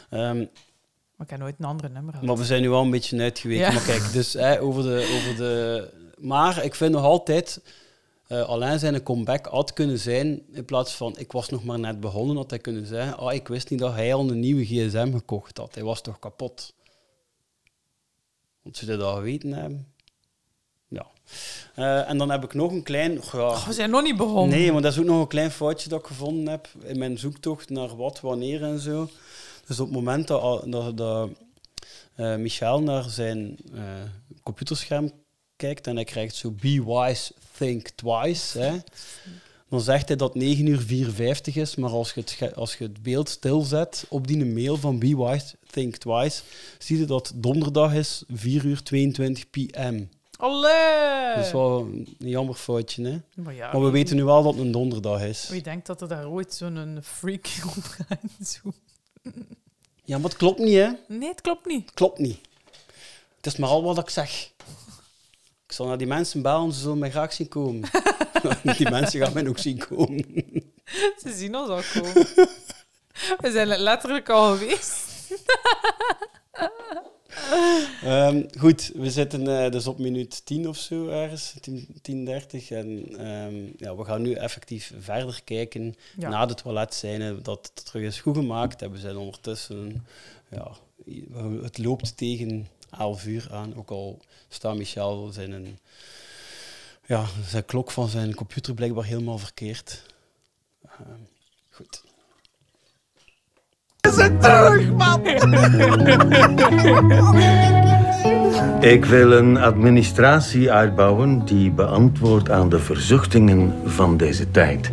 Ehm, Maar ik heb nooit een andere nummer gehad. maar we zijn nu wel een beetje uitgeweken. Ja. Maar kijk, dus hè, over, de, over de... Maar ik vind nog altijd... eh alleen zijn een comeback had kunnen zijn, in plaats van ik was nog maar net begonnen, had hij kunnen zeggen, ah, ik wist niet dat hij al een nieuwe gsm gekocht had. Hij was toch kapot. Want ze dat geweten hebben. Eh, en dan heb ik nog een klein... Ja, Oh, we zijn nog niet begonnen. Nee, maar dat is ook nog een klein foutje dat ik gevonden heb in mijn zoektocht naar wat, wanneer en zo. Dus op het moment dat, dat, dat eh, Michel naar zijn eh, computerscherm kijkt en hij krijgt zo Be Wise, Think Twice, hè, dan zegt hij dat 9 uur 54 is, maar als je het, als je het beeld stilzet op die mail van Be Wise, Think Twice, zie je dat donderdag is 4 uur 22 pm. Allee! Dat is wel een jammer foutje, hè? Maar ja, Maar we weten nu wel dat het een donderdag is. Wie denkt dat er daar ooit zo'n freak *laughs* op gaat? Zo. Ja, maar het klopt niet, hè? Nee, het klopt niet. Klopt niet. Het is maar al wat ik zeg. Ik zal naar die mensen bellen, ze zullen mij graag zien komen. *laughs* die mensen gaan mij ook zien komen. Ze zien ons al komen. We zijn letterlijk al geweest. *laughs* *laughs* Ehm, goed, we zitten eh, dus op minuut 10 of zo ergens, 10, 10 30. En ehm, ja, we gaan nu effectief verder kijken Ja. na de toiletscène. Dat het terug is goed gemaakt. En we zijn ondertussen, ja, het loopt tegen 11 uur aan. Ook al staat Michel zijn, een, ja, zijn klok van zijn computer blijkbaar helemaal verkeerd. Ehm, goed. *laughs* Ik wil een administratie uitbouwen die beantwoordt aan de verzuchtingen van deze tijd.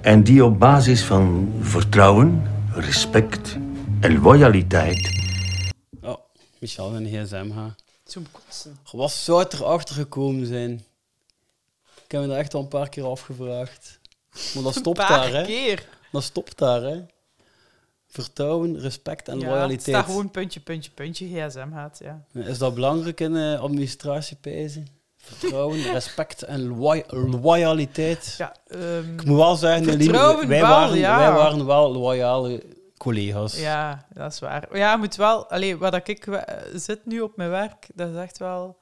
En die op basis van vertrouwen, respect en loyaliteit Oh, Michel en gsm gaan. Zo'n kotsen. Wat zou het erachter gekomen zijn? Ik heb me dat echt al een paar keer afgevraagd. Maar dat stopt Een paar daar, hè? keer. Dat stopt daar, hè? Vertrouwen, respect en Ja, loyaliteit. Het staat gewoon puntje, puntje, puntje, gsm gaat, ja. Is dat belangrijk in uh? Vertrouwen, *laughs* respect en loy- loyaliteit. ja ehm, Ik moet wel zeggen, Eline, wij, waren, ja. wij waren wel loyale collega's. ja, dat is waar. Ja, moet wel... Allee, dat ik eh, zit nu op mijn werk, dat is echt wel...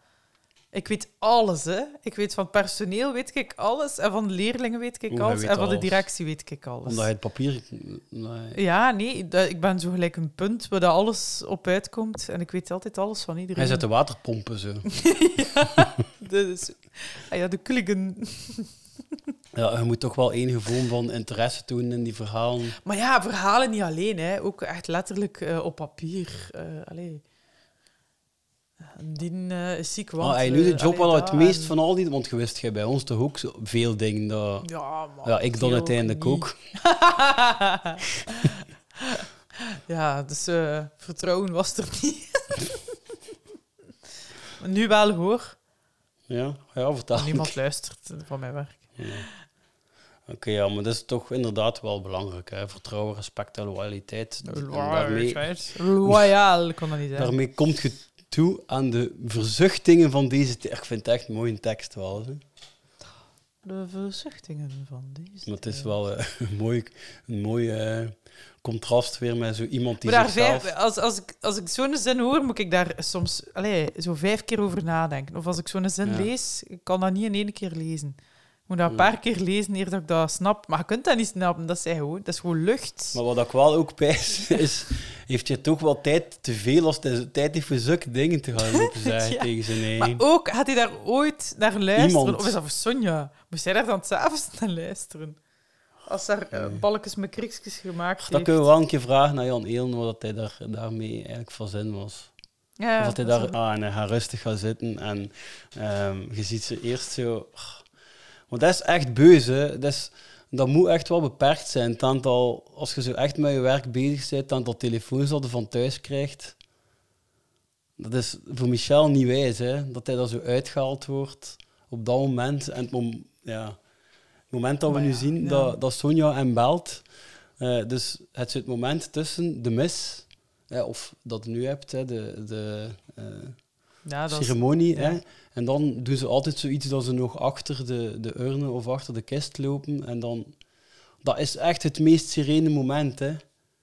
Ik weet alles, hè. Ik weet van personeel weet ik alles, en van leerlingen weet ik alles, en van de directie weet ik alles. Omdat je het papier... Nee. Ja, nee, dat, ik ben zo gelijk een punt waar dat alles op uitkomt, en ik weet altijd alles van iedereen. Hij zet de waterpompen zo. *laughs* Dus, ah ja, de kulligen. *laughs* Ja, je moet toch wel enige vorm van interesse tonen in die verhalen. Maar ja, verhalen niet alleen, hè. ook echt letterlijk eh, op papier. eh allee. Die eh, is ziek, want... Maar hij nu de eh, job wel het meest en- van al die... Want je wist jij bij ons toch ook zo veel dingen dat... Ja, maar Ja, ik dan veel uiteindelijk niet. ook. *laughs* ja, dus eh, vertrouwen was er niet. *laughs* Nu wel, hoor. Ja, ja vertel. Niemand luistert van mijn werk. Oké, ja, maar dat is toch inderdaad wel belangrijk. Hè? Vertrouwen, respect en loyaliteit. En daarmee, Royaal, ik kon dat niet zeggen. daarmee komt je toe aan de verzuchtingen van deze... Ik vind het echt een mooie tekst wel. Hè? De verzuchtingen van deze. Maar het is wel eh, *laughs* een mooi, een mooi eh, contrast weer met zo iemand die Maar daar zichzelf... vijf, als, als ik, als ik zo'n zin hoor, moet ik daar soms allee, zo vijf keer over nadenken. Of als ik zo'n zin Ja. lees, ik kan dat niet in één keer lezen. Ik moet dat een paar keer lezen eer dat ik dat snap. Maar je kunt dat niet snappen, dat is, gewoon, dat is gewoon lucht. Maar wat ik wel ook pijs, *laughs* is... Heeft je toch wel tijd te veel als hij tijd heeft voor zulke dingen te gaan lopen *laughs* zeggen Ja. tegen zijn eigen... Maar ook, had hij daar ooit naar luisteren? Iemand. Of is dat voor Sonja? Moest hij daar dan s'avonds *laughs* naar luisteren? Als daar eh, balkjes met kriksjes gemaakt Dat heeft. kunnen we wel een keer vragen naar Jan Eelen, wat hij daar, daarmee eigenlijk van zin was. Ja, of dat hij daar ah, en hij gaat rustig gaan zitten en ehm, je ziet ze eerst zo... Want dat is echt beus, hè. Dat, is, dat moet echt wel beperkt zijn. Het aantal, als je zo echt met je werk bezig bent, het aantal telefoons dat je van thuis krijgt, dat is voor Michel niet wijs, hè. Dat hij daar zo uitgehaald wordt op dat moment. En het, mom- ja, het moment dat we nu zien ja. dat, dat Sonja hem belt, eh, dus het is het moment tussen de mis, hè, of dat je nu hebt, hè, de, de eh, Ja, dat is- ceremonie. ja. Hè, en dan doen ze altijd zoiets dat ze nog achter de, de urne of achter de kist lopen. En dan, dat is echt het meest serene moment. Hè.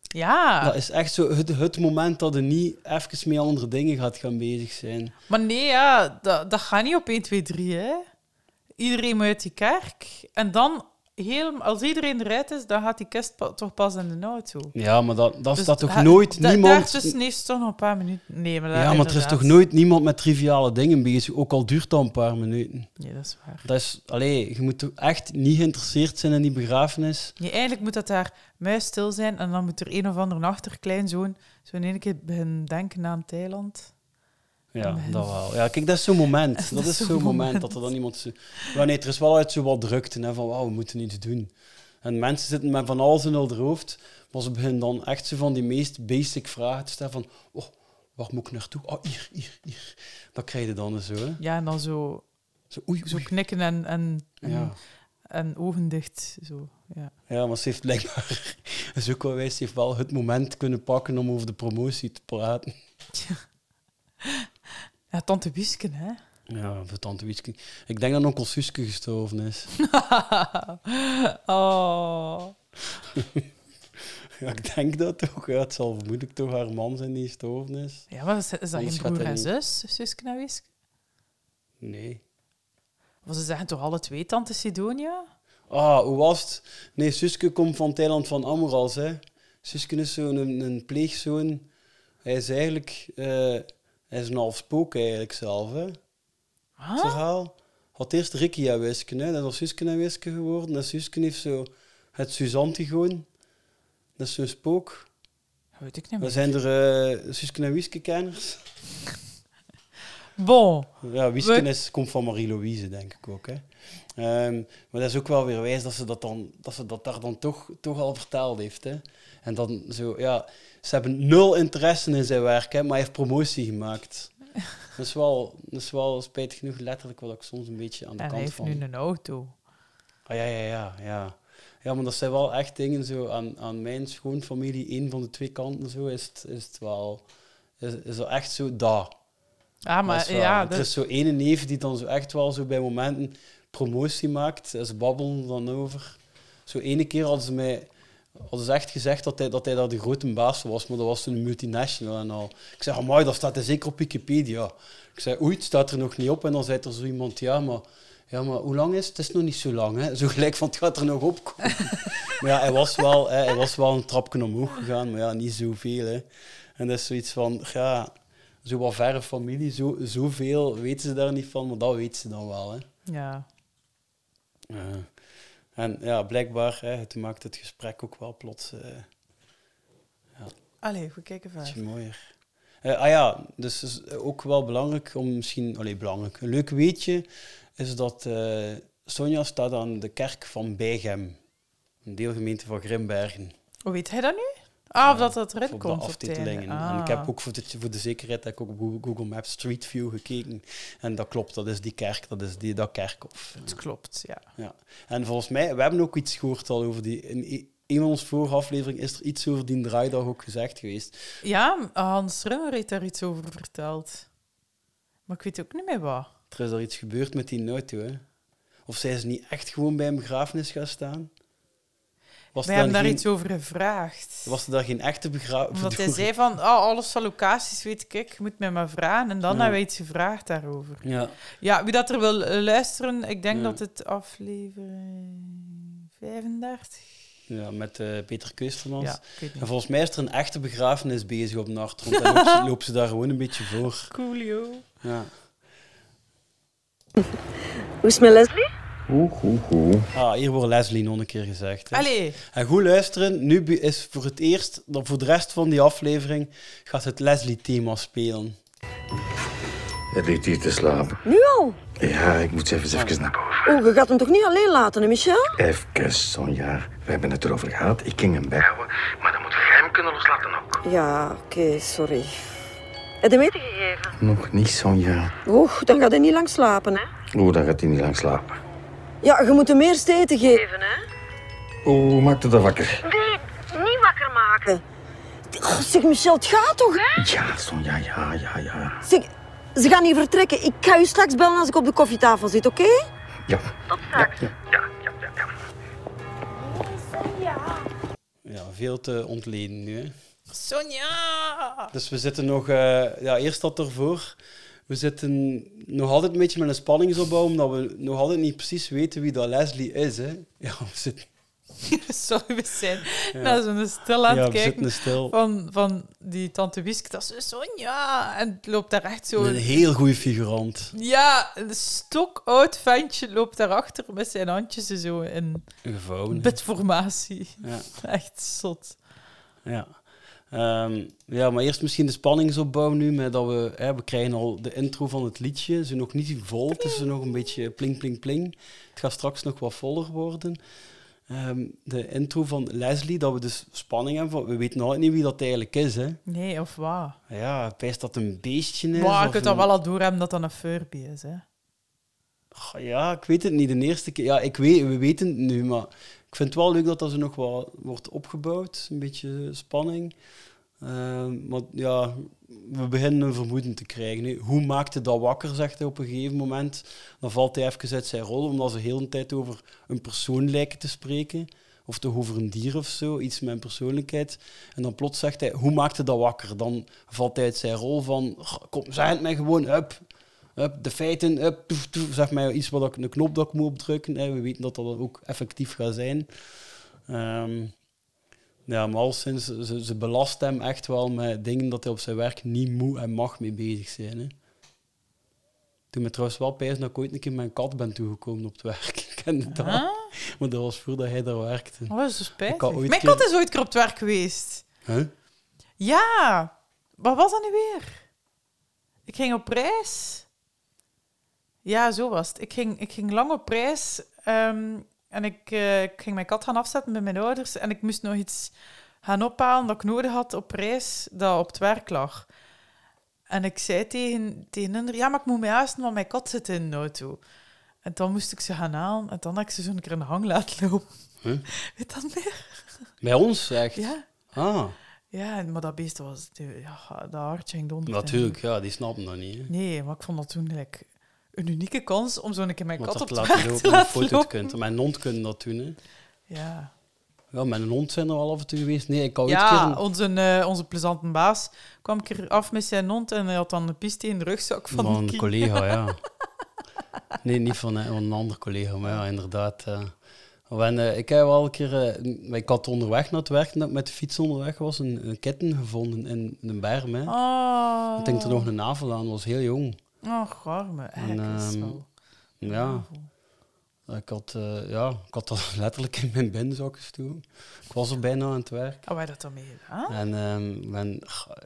Ja, Dat is echt zo het, het moment dat je niet even met andere dingen gaat gaan bezig zijn. maar nee, ja, dat, dat gaat niet op 1, 2, 3, hè. Iedereen moet uit die kerk. En dan, heel, als iedereen eruit is, dan gaat die kist pa- toch pas in de auto. Ja, maar dat, dat Dus staat toch nooit da- niemand... Daartussen heeft toch nog een paar minuten. Nee, maar dat, Ja, maar er is toch nooit niemand met triviale dingen bezig, ook al duurt dat een paar minuten. Nee, dat is waar. Dat is, allee, je moet toch echt niet geïnteresseerd zijn in die begrafenis. Nee, eigenlijk moet dat daar muisstil zijn en dan moet er een of ander achterkleinzoon zo in één keer beginnen denken aan Thailand. Ja, Amen. dat wel. Ja, kijk, dat is zo'n moment. *laughs* Dat, is zo'n moment. dat er dan iemand... Zo... Ja, nee, er is wel uit zo wat drukte, hè, van wauw, we moeten iets doen. En mensen zitten met van alles in hun hoofd, maar ze beginnen dan echt zo van die meest basic vragen te stellen van, oh, waar moet ik naartoe? Oh, hier, hier, hier. Dat krijg je dan zo, hè. Ja, en dan zo, Zo, oei, zo knikken en, en, Ja. en ogen dicht. Zo, ja. ja, maar ze heeft blijkbaar... *laughs* Is ook wel wijs, ze heeft wel het moment kunnen pakken om over de promotie te praten. ja, *laughs* tante Wiesken, hè. Ja, voor tante Wietske. Ik denk dat onkel Suske gestorven is. *laughs* oh. *laughs* Ja, ik denk dat toch. Ja, het zal vermoedelijk toch haar man zijn die gestorven is. Ja, maar is, is dat Anders geen gaat broer en zus? Suske en Wiske? Nee. Of ze zeggen toch alle twee tante Sidonia? Ah, hoe was het? Nee, Suske komt van het eiland van Amoras, hè. Suske is zo'n een, een pleegzoon. Hij is eigenlijk... eh, hij is een half spook eigenlijk zelf, hè. Het verhaal. Had eerst Ricky en Wiske, hè. Dat is Suske en Wiske geworden. En Suske heeft zo het Suzantigoon. Dat is zo'n spook. Weet ik niet meer. zijn er uh, Suske en Wiske-kenners. Bon. Ja, Wiesken We- is, komt van Marie-Louise, denk ik ook. Hè. Ehm, maar dat is ook wel weer wijs dat ze dat, dan, dat, ze dat daar dan toch, toch al verteld heeft. Hè. En dan zo, ja, ze hebben nul interesse in zijn werk, hè, maar hij heeft promotie gemaakt. *laughs* Dat is wel, dat is wel spijtig genoeg letterlijk wat ik soms een beetje aan de En hij kant heeft van... nu een auto. Ah, ja, ja, ja, ja. Ja, maar dat zijn wel echt dingen zo aan, aan mijn schoonfamilie, één van de twee kanten zo, is het, is het wel... Is, is er echt zo dat. Ah, maar wel- ja, er is zo ene neef die dan zo echt wel zo bij momenten promotie maakt. Ze babbelen dan over. Zo ene keer hadden ze mij hadden ze echt gezegd dat hij, dat hij daar de grote baas was, maar dat was toen een multinational en al. Ik zeg, amai, dat staat er zeker op Wikipedia. Ik zei, oei, het staat er nog niet op. En dan zei er zo iemand, ja, maar, ja, maar hoe lang is het? Het is nog niet zo lang, hè. Zo gelijk van, het gaat er nog op komen. *laughs* maar ja, hij was, wel, hè, hij was wel een trapje omhoog gegaan, maar ja, niet zoveel, hè. En dat is zoiets van, ja, zo wat verre familie, zo, zoveel weten ze daar niet van, maar dat weten ze dan wel, hè. ja. Ja. En ja, blijkbaar, hè, het maakt het gesprek ook wel plots eh, Allee, we kijken ietsje verder. mooier. Eh, ah ja, dus is ook wel belangrijk om misschien... Allee, belangrijk. Een leuk weetje is dat eh, Sonja staat aan de kerk van Bijgem. Een deelgemeente van Grimbergen. Hoe weet hij dat nu? Ah, of dat dat erin komt de aftitelingen. En Ah. ik heb ook voor de, voor de zekerheid heb ik ook op Google, Maps Street View gekeken. En dat klopt, dat is die kerk, dat is die, dat kerkhof. Het klopt, ja. Ja. En volgens mij, we hebben ook iets gehoord al over die... In een van onze vorige afleveringen is er iets over die draaidag ook gezegd geweest. Ja, Hans Rummer heeft daar iets over verteld. Maar ik weet ook niet meer wat. Er is er iets gebeurd met die auto, hè. Of zijn ze niet echt gewoon bij een begrafenis gaan staan? Was Wij er hebben dan daar geen, iets over gevraagd. Was er daar geen echte begrafenis? Omdat hij zei van, oh, alles van locaties weet ik, ik moet mij maar vragen. En dan Ja. hebben wij iets gevraagd daarover. Ja. Ja, wie dat er wil eh, luisteren, ik denk Ja. dat het aflevering 35... Ja, met eh, Peter Keustermans. Ja, en volgens mij is er een echte begrafenis bezig op Nachtgrond. En loopt ze, *laughs* loopt ze daar gewoon een beetje voor. Coolio. Ja. Hoe is met Leslie? Oeh, oeh, oeh. Ah, hier wordt Leslie nog een keer gezegd. Hè. Allee. En goed luisteren, nu is voor het eerst, dan voor de rest van die aflevering, gaat het Leslie-thema spelen. Het ligt hier te slapen. Nu al? Ja, ik moet even, even naar boven. Oh, je gaat hem toch niet alleen laten, hè, Michel? Even, Sonja. We hebben het erover gehad. Ik ging hem bijhouden. Maar dan moet je hem kunnen loslaten ook. Ja, oké, sorry. Heb je hem eten gegeven? Nog niet, Sonja. Oeh, dan gaat hij niet lang slapen, hè? Oeh, dan gaat hij niet lang slapen. Ja, je moet hem eerst eten geven, hè? Oeh, maakt het dan wakker? Nee, niet wakker maken. Oh, zeg, Michel, het gaat toch, hè? Ja, Sonja, ja, ja, ja. Zeg, ze gaan niet vertrekken. Ik ga u straks bellen als ik op de koffietafel zit, oké? Ja. Tot straks. Ja, veel te ontleden nu. Hè. Sonja! Dus we zitten nog, eh, ja, eerst dat ervoor. We zitten nog altijd een beetje met een spanningsopbouw, omdat we nog altijd niet precies weten wie dat Leslie is. Hè. *laughs* Ja, we zitten, *laughs* Sorry, we zijn Ja. naar zo'n stil aan het kijken stil. Van, van die tante Wieske. Dat is Sonja. En het loopt daar echt zo... een heel goede figurant. Ja, een stokoud ventje loopt daarachter met zijn handjes zo in gevouwen. bedformatie. Ja. *laughs* Echt zot. Ja. Ehm, ja, maar eerst misschien de spanningsopbouw nu, met dat we, hè, we krijgen al de intro van het liedje, ze nog niet vol, het is nog een beetje pling, pling, pling. Het gaat straks nog wat voller worden. Ehm, de intro van Leslie, dat we dus spanning hebben, van, we weten nog niet wie dat eigenlijk is. Hè. Nee, of wat? Ja, wijst dat een beestje is. Maar je kunt dan een- wel al doorhebben dat dat een Furby is, hè? Ja, ik weet het niet. De eerste keer, ja, ik weet, we weten het nu, maar ik vind het wel leuk dat dat zo nog wat wordt opgebouwd. Een beetje spanning. Ehm, maar ja, we beginnen een vermoeden te krijgen. Hoe maakt hij dat wakker, zegt hij op een gegeven moment. Dan valt hij even uit zijn rol, omdat ze heel de tijd over een persoon lijken te spreken. of toch over een dier of zo, iets met een persoonlijkheid. En dan plots zegt hij, hoe maakte dat wakker? Dan valt hij uit zijn rol van, "Goh, kom, zeg het mij gewoon, hup, hup, de feiten, hup, zeg mij iets wat ik, een knop dat ik moet opdrukken. Hè. We weten dat dat ook effectief gaat zijn. Ehm, ja, maar al sinds, ze, ze belast hem echt wel met dingen dat hij op zijn werk niet moet en mag mee bezig zijn. Hè. Toen me trouwens wel pijs dat ik ooit een keer een kat ben toegekomen op het werk. *laughs* Ik kende dat. Ah? Maar dat was voordat hij daar werkte. Oh, dat is Mijn keer- kat is ooit keer op het werk geweest. Huh? Ja, wat was dat nu weer? Ik ging op reis. Ja, zo was het. Ik ging, ik ging lang op reis ehm, en ik, eh, ik ging mijn kat gaan afzetten bij mijn ouders en ik moest nog iets gaan ophalen dat ik nodig had op reis dat op het werk lag. En ik zei tegen, tegen hen, ja, maar ik moet mij haasten, want mijn kat zit in de auto. En dan moest ik ze gaan halen en dan heb ik ze zo'n keer in de hang laten lopen. Huh? *laughs* Weet dat meer? Bij ons, echt? Ja. Ah, Ja, maar dat beest was... Ja, dat hartje ging donder. natuurlijk. Ja, die snappen dat niet. Hè. Nee, maar ik vond dat toen like, een unieke kans om zo'n keer mijn kat op te *laughs* laten lopen, te laten foto kunnen. Mijn hond kunnen dat doen. Hè. Ja, Ja, een hond zijn er al af en toe geweest. Nee, ik ooit ja een onze, eh, onze plezante baas kwam een keer af met zijn hond en hij had dan een piste in de rugzak van, een collega, ja. *laughs* Nee, niet van, eh, van een andere collega, maar ja, inderdaad. eh, ik heb wel een keer... ik had onderweg naar het werk, dat ik met de fiets onderweg was, een, een kitten gevonden in een berm. Hè. Oh. Ik denk er nog een navel aan, was heel jong. Oh, garme. En, Eigenlijk het ehm, wel... Ja, ik had, eh, ja, ik had dat *laughs* letterlijk in mijn binnenzak gestoken. Ik was er bijna aan het werk. Oh, wij dat dan mee gedaan? En ehm, men,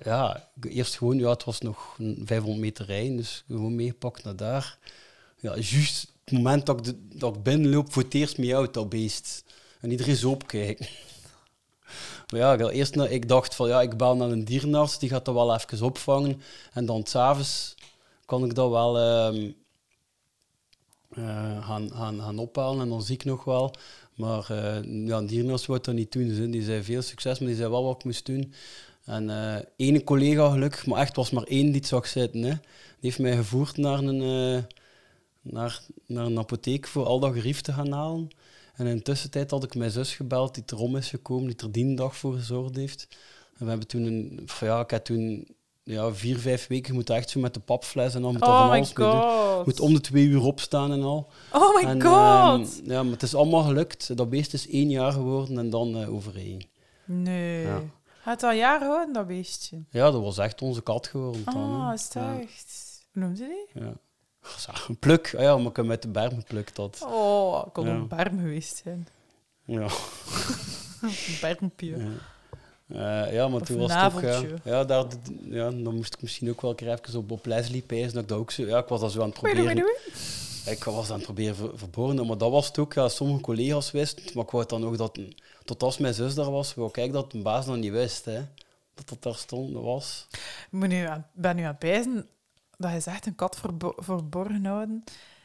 ja, eerst gewoon, ja, het was nog een 500 meter rijden, dus gewoon meegepakt naar daar. Ja, juist het moment dat ik, de, dat ik binnenloop, voor het eerst mee uit dat beest. En iedereen zo opkijken. *laughs* Maar ja, ik, eerst, ik dacht van, ja, ik bel naar een dierenarts, die gaat dat wel even opvangen. En dan s'avonds kan ik dat wel ehm, eh, gaan, gaan, gaan ophalen en dan zie ik nog wel. Maar eh ja, een dierenarts wou dat niet doen. Dus, die zei veel succes, maar die zei wel wat ik moest doen. En eh ene collega gelukkig, maar echt was maar één die het zag zitten. Hè. Die heeft mij gevoerd naar een, naar, naar een apotheek voor al dat gerief te gaan halen. En in de tussentijd had ik mijn zus gebeld, die erom is gekomen, die er die dag voor gezorgd heeft. En we hebben toen een... Ja, ik heb toen ja, vier, vijf weken moeten echt zo met de papfles en dan moet dat Oh van alles mee doen. god. Moet om de twee uur opstaan en al. Oh my En, god. ehm, ja, maar het is allemaal gelukt. Dat beest is één jaar geworden en dan eh overheen. Nee. Ja. Had het al jaren gehouden, dat beestje? Ja, dat was echt onze kat geworden. Ah, hè. is Ja, echt? Hoe noemde die? ja. Een pluk. Ah ja, maar ik heb met de berm geplukt dat. Oh, ik kon Ja. een berm geweest zijn. Ja. *laughs* Een bermpje. Ja. Eh, ja, maar Of toen was het ook... Ja, ja, daar, ja, dan moest ik misschien ook wel een keer even op, op Leslie pijzen. Dat ik dat ook zo... Ja, ik was dat zo aan het proberen... Ik was aan het proberen ver, verborgen, maar dat was het ook. Ja, sommige collega's wisten, maar ik wou het dan ook dat... Tot als mijn zus daar was, wou ik dat een baas nog niet wist, hè. Dat dat daar stond, was... Ik moet nu aan, ben nu aan het pijzen dat je zegt een kat verbo- verborgen houden.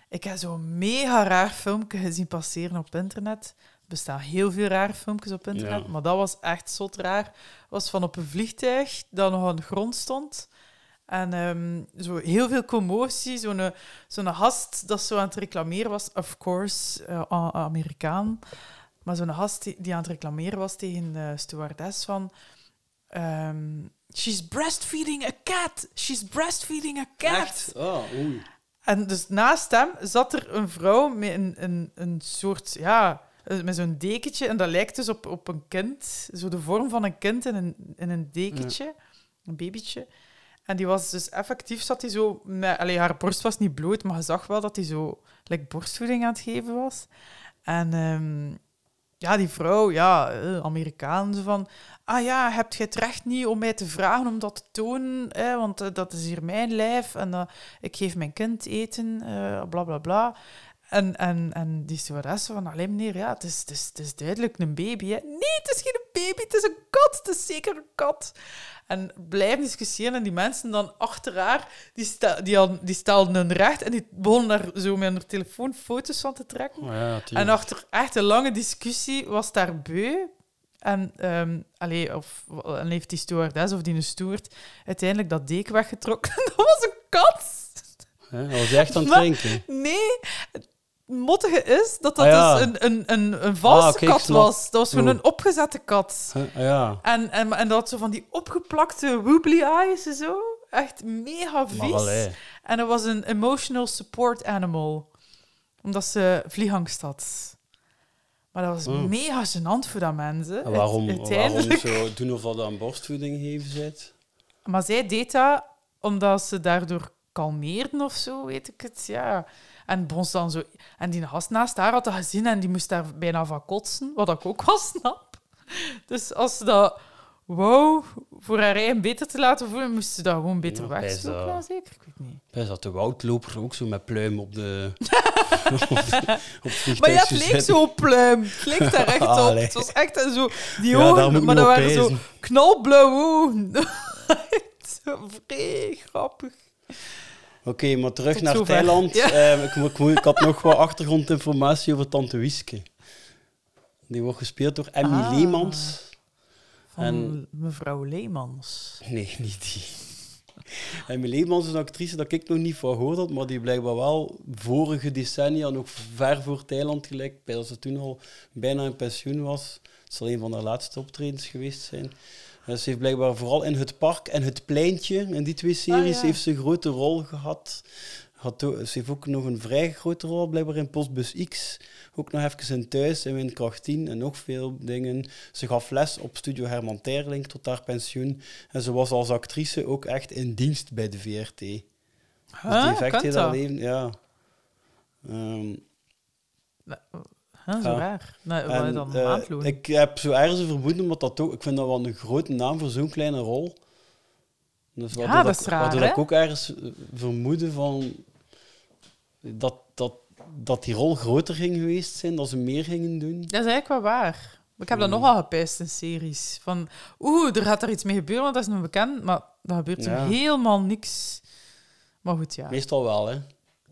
Ik heb zo'n mega raar filmpje gezien passeren op internet. Er bestaan heel veel rare filmpjes op internet, Ja. maar dat was echt zot raar. Was van op een vliegtuig dat nog aan de grond stond. En ehm, zo heel veel commotie. Zo'n eh, zo'n gast dat zo aan het reclameren was. Of course, eh, Amerikaan. Maar zo'n gast die, die aan het reclameren was tegen de stewardess van... ehm, She's breastfeeding a cat. She's breastfeeding a cat. Echt? Oh, oei. En dus naast hem zat er een vrouw met een, een, een soort, ja, met zo'n dekentje. En dat lijkt dus op, op een kind. Zo de vorm van een kind in een, in een dekentje. Een babytje. En die was dus effectief, zat hij zo... Met, allee, haar borst was niet bloot, maar je zag wel dat hij zo like, borstvoeding aan het geven was. En ehm, ja, die vrouw, ja, eh, Amerikaan, van... Ah ja, hebt je het recht niet om mij te vragen om dat te tonen? Hè, want eh, dat is hier mijn lijf en eh, ik geef mijn kind eten, eh bla bla bla. En, en, en die stewardess van, alleen meneer, ja, het is, het, is, het is duidelijk een baby. Hè. Nee, het is geen baby, het is een kat, het is zeker een kat. En blijven discussiëren en die mensen dan achter haar, die, die, die stelden hun recht en die begonnen daar zo met hun telefoon foto's van te trekken. Oh, ja. En achter echt een lange discussie was daar beu. En, allee, of, en heeft die stewardess of die een stoert uiteindelijk dat deken weggetrokken. *laughs* dat was een kat. Hij was echt aan het drinken. Nee, mottige is dat dat Ah, ja. dus een, een, een, een valse Ah, ik kat was. Dat was gewoon een opgezette kat. Huh, ah, ja. En, en, en dat had zo van die opgeplakte woobly eyes en zo. Echt mega vies. En dat was een emotional support animal. Omdat ze vliegangst had. Maar dat was Hmm. mega gênant voor dat mensen. En waarom, Uite- waarom uiteindelijk. zo doen of dat aan borstvoeding geven zit? Maar zij deed dat omdat ze daardoor kalmeerden of zo, weet ik het. Ja. En bons dan zo. En die gast naast haar had dat gezien en die moest daar bijna van kotsen, wat ik ook wel *laughs* snap. Dus als ze dat wou voor haar eigen beter te laten voelen, moest ze dat gewoon beter Ja, wegstoken, zeker? Ik weet niet. Bij de woudloper ook zo met pluim op de... *laughs* op, de- Maar ja, het leek zo op pluim. Het leek daar echt op. Het was echt zo... Die Ja, ogen, maar dat waren zo knalblauwe ogen. *laughs* Vrij grappig. Oké, maar terug Tot naar zover. Thailand. Ja. Eh, ik, ik, ik had nog wat achtergrondinformatie over Tante Wieske. Die wordt gespeeld door Emmy Ah. Leemans. Van En- mevrouw Leemans. Nee, *laughs* niet die. Emmy Leemans is een actrice dat ik nog niet van gehoord had, maar die blijkbaar wel vorige decennia, en ook ver voor Thailand gelijk, bij dat ze toen al bijna in pensioen was. Het zal een van haar laatste optredens geweest zijn. Ze heeft blijkbaar vooral in Het Park en Het Pleintje, in die twee series, Ah, ja. heeft ze een grote rol gehad. Had ze heeft ook nog een vrij grote rol blijkbaar in Postbus X. Ook nog even in Thuis en Windkracht 10 en nog veel dingen. Ze gaf les op Studio Herman Terling tot haar pensioen. En ze was als actrice ook echt in dienst bij de VRT. Dus Huh? die effect heeft ja. Ehm, Huh, zo raar. Nee, wat en, dan eh, maandloon? ik heb zo ergens een vermoeden, dat ook, ik vind dat wel een grote naam voor zo'n kleine rol. Dus Ja, dat raar, Waardoor ik ook ergens eh, vermoeden van dat, dat, dat die rol groter ging geweest zijn, dat ze meer gingen doen. Dat is eigenlijk wel waar. Ik heb dat Hmm. nogal gepijst in series. Van, oeh, er gaat er iets mee gebeuren, want dat is nog bekend. Maar dat gebeurt er Ja. helemaal niks. Maar goed, ja. Meestal wel, hè?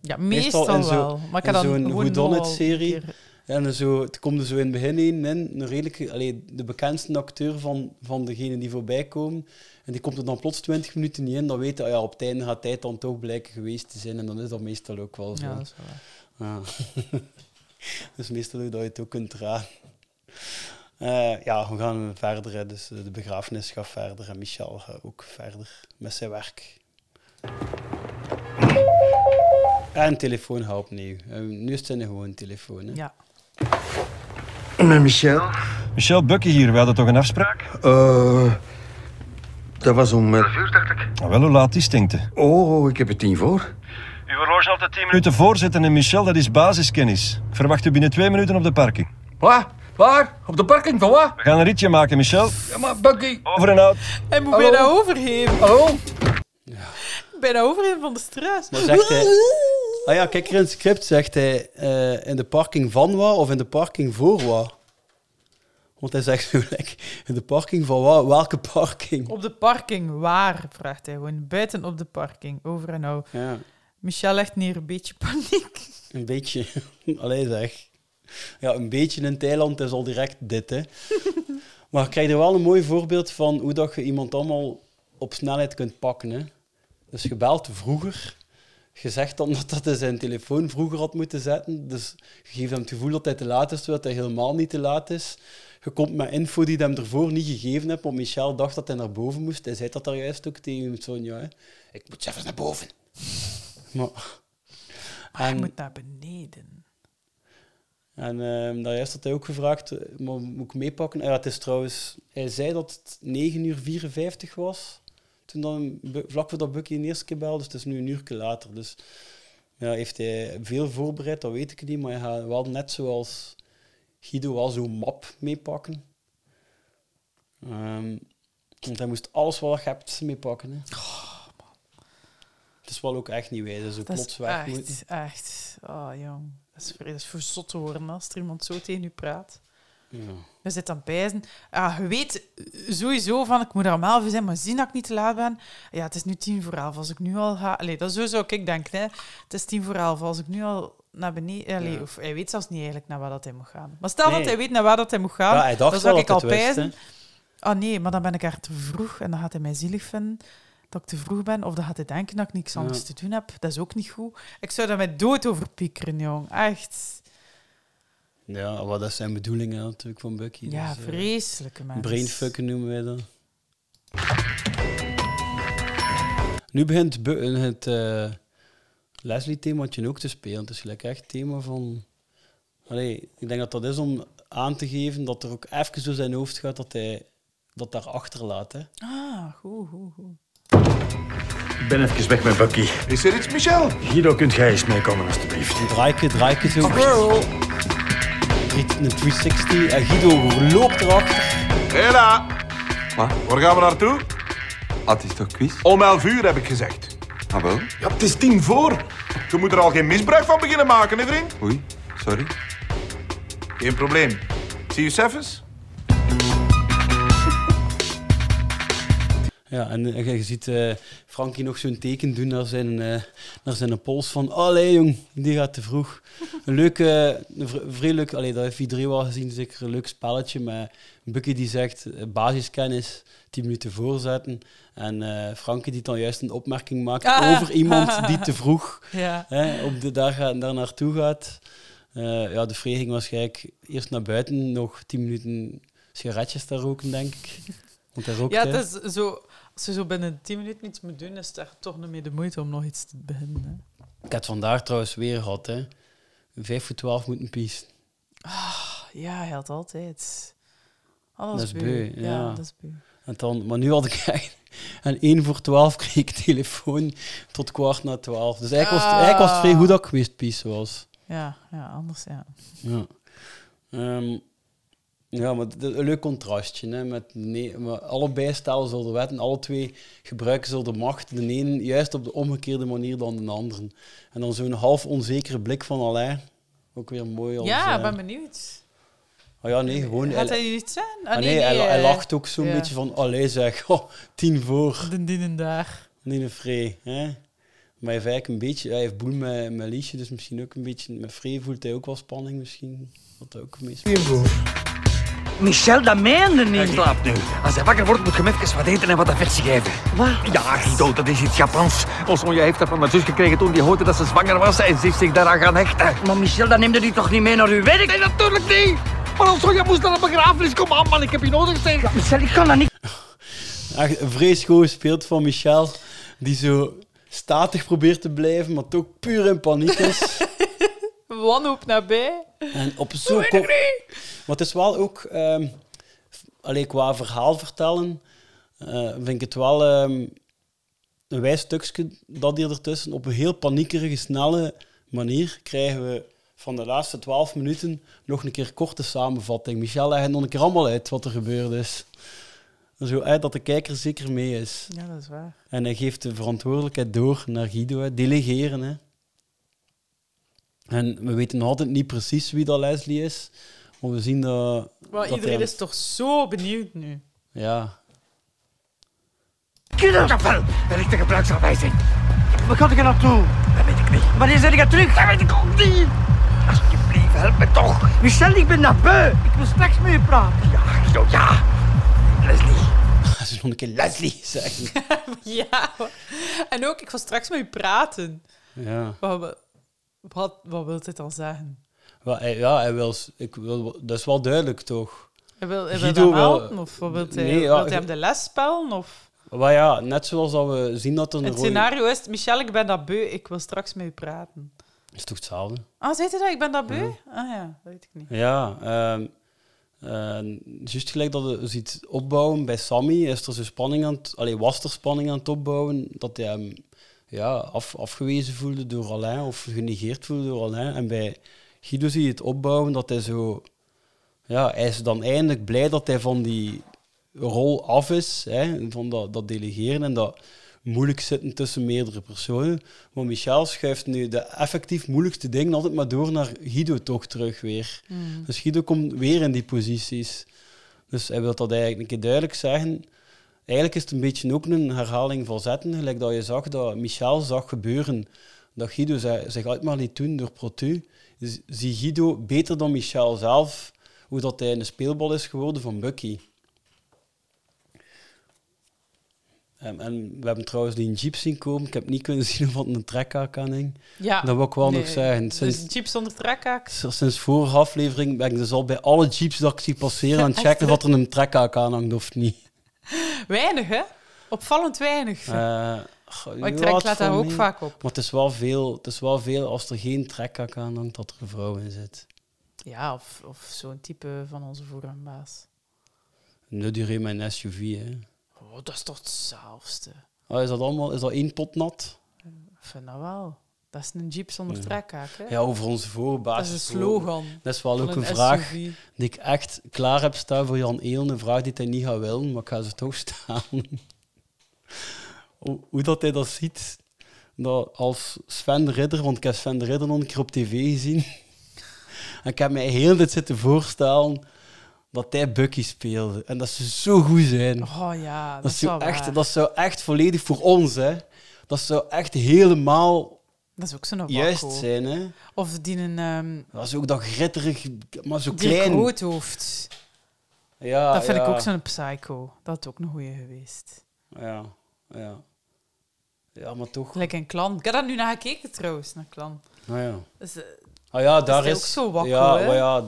Ja, meestal, zo- wel. Maar ik in dan zo'n gewoon een En zo, het komt er zo in het begin in, in een redelijke, allee, de bekendste acteur van, van degenen die voorbij komen. En die komt er dan plots 20 minuten niet in. Dan weet je, ah ja, op het einde gaat tijd dan toch blijken geweest te zijn. En dan is dat meestal ook wel zo. Ja, dat is wel waar. Ja. *laughs* dus meestal ook dat je het ook kunt raden. Eh, ja, we gaan verder. hè. Dus eh, de begrafenis gaat verder en Michel gaat ook verder met zijn werk. En telefoon gaat opnieuw. Eh, nu is het een gewoon telefoon. Hè. Ja. Met Michel? Michel Bukke hier, we hadden toch een afspraak? Eh, dat was om... eh, Nou, wel, hoe laat is het, denkt u? Oh, ik heb het tien voor. Uw horloge altijd 10 minuten voorzitten en Michel, dat is basiskennis. Ik verwacht u binnen twee minuten op de parking. Waar? Waar? Op de parking van waar? We gaan een ritje maken, Michel. Ja, maar Bucky. Over en out. Hij moet bijna overgeven. Hallo? Bijna overgeven van de stress. Maar zegt hij... Ah ja, kijk, er in het script zegt hij eh, in de parking van wat of in de parking voor wat. Want hij zegt zo lekker, in de parking van wat? Welke parking? Op de parking, waar? Vraagt hij gewoon. Buiten op de parking, over en nou. Ja, Michel legt neer een beetje paniek. een beetje. *laughs* Allee zeg. Ja, een beetje in Thailand is al direct dit, hè. *laughs* maar ik krijg er wel een mooi voorbeeld van hoe dat je iemand allemaal op snelheid kunt pakken, hè. Dus gebeld vroeger. Je zegt dan dat hij zijn telefoon vroeger had moeten zetten. Dus je geeft hem het gevoel dat hij te laat is, terwijl hij helemaal niet te laat is. Je komt met info die hij hem ervoor niet gegeven hebt, want Michel dacht dat hij naar boven moest. Hij zei dat daar juist ook tegen Sonja. Hè. Ik moet zelfs naar boven. Maar, Maar en- moet naar beneden. en ehm daar juist had hij ook gevraagd, eh, maar moet ik meepakken? Ja, het is trouwens, hij zei dat het 9 uur 54 was, toen dan, vlak voordat Bucky de eerste keer belde, dus het is nu een uur later. Dus ja, heeft hij veel voorbereid, dat weet ik niet, maar hij gaat wel net zoals Guido wel zo'n map meepakken. Ehm, want hij moest alles wat je hebt meepakken. Hè. Het is wel ook echt niet wijs, zo Dat plots is weg moeten. echt, echt... Oh, jong. Dat is, voor- dat is voor zot te worden als er iemand zo tegen u praat. Ja. Je zit aan het bijzen. Ja, je weet sowieso van, ik moet er om elf uur zijn, maar zien dat ik niet te laat ben. Ja, het is nu tien voor elf. Als ik nu al ga... Allee, dat is zo zou ik denken. Hè. Het is tien voor elf. Als ik nu al naar beneden... Allee, Ja. Of hij weet zelfs niet eigenlijk naar waar dat hij moet gaan. Maar stel Nee. dat hij weet naar waar dat hij moet gaan, Ja, hij dacht dan zou ik al pijzen. Ah nee, maar dan ben ik er te vroeg en dan gaat hij mij zielig vinden. dat ik te vroeg ben, of dat gaat hij denken dat ik niks Ja. anders te doen heb. Dat is ook niet goed. Ik zou daar met dood over piekeren, jong. Echt. Ja, wat dat zijn bedoelingen natuurlijk van Bucky. Ja, dus, eh, vreselijke mensen. Brainfucken noemen wij dat. Nu begint Bu- het eh, Leslie-themaatje ook te spelen. Het is gelijk echt het thema van... Allee, ik denk dat dat is om aan te geven dat er ook even door zijn hoofd gaat dat hij dat daar achterlaat. Hè. Ah, goed, goed, goed. Ik ben even weg met Bucky. Is er iets, Michel? Guido, kunt jij eens meekomen, alstublieft? Een draaike, draaike zo. Drie- Een 360 en Guido loopt erachter. Hela! Wat? Waar gaan we naartoe? Ah, het is toch quiz? Om 11 uur heb ik gezegd. Ah, wel? Ja, het is tien voor. Je moet er al geen misbruik van beginnen maken, hè, vriend? Oei, sorry. Geen probleem. Zie je Seffens? Ja, en eh, je ziet eh, Frankie nog zo'n teken doen naar zijn, eh, naar zijn pols van allee jong, die gaat te vroeg. Een leuk, vr- vrij leuk, allee, dat heeft iedereen wel gezien, zeker een leuk spelletje met Bucky die zegt basiskennis 10 minuten voorzetten. En Frankie die dan juist een opmerking maakt Ah. over iemand die te vroeg *laughs* Ja. hè, op de, daar, gaat- daar naartoe gaat. Ja, de vrij ging waarschijnlijk eerst naar buiten, nog 10 minuten sigaretjes te roken, denk ik. Want hij rookt, Ja, het is zo... Als je zo binnen 10 minuten iets moet doen, is het echt toch niet meer de moeite om nog iets te beginnen. Hè. Ik heb het vandaag trouwens weer gehad, hè. Vijf voor twaalf moeten piezen. Ja, hij had altijd. Alles Dat is beu. ja. dat is beu. En dan, maar nu had ik *laughs* echt... En één voor twaalf kreeg ik telefoon tot kwart na twaalf. Dus eigenlijk was, het, eigenlijk was het vrij goed dat ik geweest piezen was. Ja, ja, anders ja. Ja. Ehm, ja, maar het is een leuk contrastje. Hè, met nee, maar allebei stellen ze de wet en alle twee gebruiken ze de macht. De ene juist op de omgekeerde manier dan de andere. En dan zo'n half onzekere blik van Alain. Ook weer mooi. Als, Ja, ik eh, ben benieuwd. Oh ja, nee, gewoon... Gaat hij iets zijn? Ah, Ah, nee, hij, hij eh, lacht ook zo'n ja. beetje van, allee zeg, *laughs* oh, tien voor. De dienen daar. Niet een vrij, hè. Maar hij heeft eigenlijk een beetje... Hij heeft boel met, met Liesje, dus misschien ook een beetje... Met vrij voelt hij ook wel spanning misschien. Dat hij ook meespeelt. Michel, dat meende niet. Hij slaapt nu. Als hij wakker wordt, moet je hem even wat eten en wat affectie geven. Wat? Ja, Guido, dat is iets Japans. Ons Sonja heeft dat van mijn zus gekregen toen die hoorde dat ze zwanger was en ze heeft zich daaraan gaan hechten. Maar Michel, dat neemde u toch niet mee naar uw werk? Nee, natuurlijk niet. Maar ons Sonja moest naar een begrafenis. Kom aan, man, ik heb je nodig, zeg. Michel, ik kan dat niet. *laughs* Echt goed gespeeld van Michel, die zo statig probeert te blijven, maar toch puur in paniek is. *laughs* Wanhoop nabij. En op zo ko- Maar het is wel ook, ehm allee, qua verhaal vertellen, eh, vind ik het wel ehm, een wijs stukje dat hier ertussen op een heel paniekerige, snelle manier krijgen we van de laatste twaalf minuten nog een keer korte samenvatting. Michel legt nog een keer allemaal uit wat er gebeurd is. Zo uit dat de kijker zeker mee is. Ja, dat is waar. En hij geeft de verantwoordelijkheid door naar Guido. Hè. Delegeren. Hè. En we weten nog altijd niet precies wie dat Leslie is. Maar we zien dat... Maar dat iedereen hij- is toch zo benieuwd nu. Ja. Guido, Kapel, berichte gebruiksaanwijzing. Waar gaat je naartoe? Dat weet ik niet. Wanneer zit je terug? Dat weet ik ook niet. Alsjeblieft, help me toch. Michel, ik ben naar beu. Ik wil straks met u praten. Ja, Guido, ja. Leslie. *laughs* Ze nog een keer Leslie zeggen. *laughs* ja. En ook, ik ga straks met u praten. Ja. Wat, wat, wat wil dit dan zeggen? Wel, hij, ja, hij wil, ik wil... Dat is wel duidelijk, toch? Hij wil, hij wil Guido? Of wat wil hij, Nee, ja, wil hij hem de les spellen? Of... Maar ja, net zoals dat we zien dat er een Het rode- scenario is, Michel, ik ben dat beu, ik wil straks met u praten. is toch hetzelfde? Ah, zei hij dat? Ik ben dat beu? Ja. Ah ja, dat weet ik niet. Ja, eh, juist gelijk dat je ziet opbouwen bij Sammy, is er zo spanning aan het, allee, was er spanning aan het opbouwen, dat hij hem ja, af, afgewezen voelde door Alain of genegeerd voelde door Alain. En bij Guido zie je het opbouwen dat hij zo, ja, hij is dan eindelijk blij dat hij van die rol af is, hè, van dat, dat delegeren en dat moeilijk zitten tussen meerdere personen. Maar Michel schuift nu de effectief moeilijkste dingen altijd maar door naar Guido toch terug weer. Mm. Dus Guido komt weer in die posities. Dus hij wil dat eigenlijk een keer duidelijk zeggen. Eigenlijk is het een beetje ook een herhaling van zetten, gelijk dat je zag dat Michel zag gebeuren. Dat Guido zich, uit maar liet doen door Protu. Zie Guido beter dan Michel zelf, hoe dat hij een speelbal is geworden van Bucky. En, en we hebben trouwens die Jeep zien komen. Ik heb niet kunnen zien *laughs* of het een trekhaak aan hing. Ja. Dat wil ik wel Nee, nog zeggen. Dus Sinds, Jeep zonder trekhaak. sinds vorige aflevering ben ik dus al bij alle Jeeps dat ik zie passeren aan het *laughs* checken of er een trekhaak aan hangt of niet. *laughs* Weinig, hè? Opvallend weinig. Eh, goh, Maar ik trek- laat daar ook mee. vaak op. Maar het is, wel veel, het is wel veel als er geen trekhaak aan hangt dat er een vrouw in zit. Ja, of, of zo'n type van onze voorrangbaas. Nu duur mijn SUV, hè. Oh, dat is toch hetzelfde. Oh, is dat allemaal, is dat één pot nat? Ik vind dat wel. Dat is een Jeep zonder trekhaak, hè? Ja, over onze voorbaas. Dat is een slogan Dat is wel ook een een vraag SUV. die ik echt klaar heb staan voor Jan Eelen. Een vraag die hij niet gaat willen, maar ik ga ze toch staan. *laughs* hoe, dat hij dat ziet. Dat als Sven de Ridder, want ik heb Sven de Ridder nog een keer op tv gezien. *laughs* en ik heb mij heel dit zitten voorstellen dat hij Bucky speelde. En dat ze zo goed zijn. Oh ja, dat, Dat, zou echt, waar. dat zou echt volledig voor ons, hè. Dat zou echt helemaal Dat is ook zo'n juist zijn, hè. Of die een... ehm, Dat is ook dat gritterig, maar zo die klein. groothoofd. Ja, dat vind ik ook zo'n psycho. Dat is ook een goeie geweest. Ja, ja. Ja, maar toch. Gelijk een klan. Ik heb daar nu naar gekeken trouwens, naar klan. Nou ja. Dus, eh, Ah ja, is daar hij is... ook zo wakko, ja, hè? maar ja,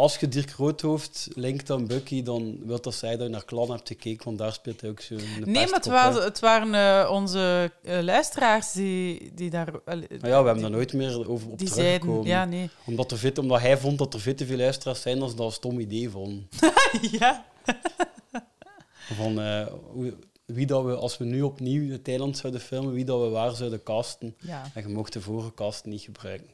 als je Dirk Roodhoofd linkt aan Bucky, dan wil dat zij dat je naar Klan hebt gekeken, want daar speelt hij ook zo een Nee, maar het waren, het waren eh, onze eh, luisteraars die, die daar... Maar ja, we hebben daar nooit meer over op die teruggekomen. zeiden- ja, nee. Omdat, er veel, omdat hij vond dat er veel te veel luisteraars zijn, ze dat een stom idee vonden. *laughs* ja. Van eh, wie dat we, als we nu opnieuw het eiland zouden filmen, wie dat we waar zouden casten. Ja. En je mocht de vorige cast niet gebruiken.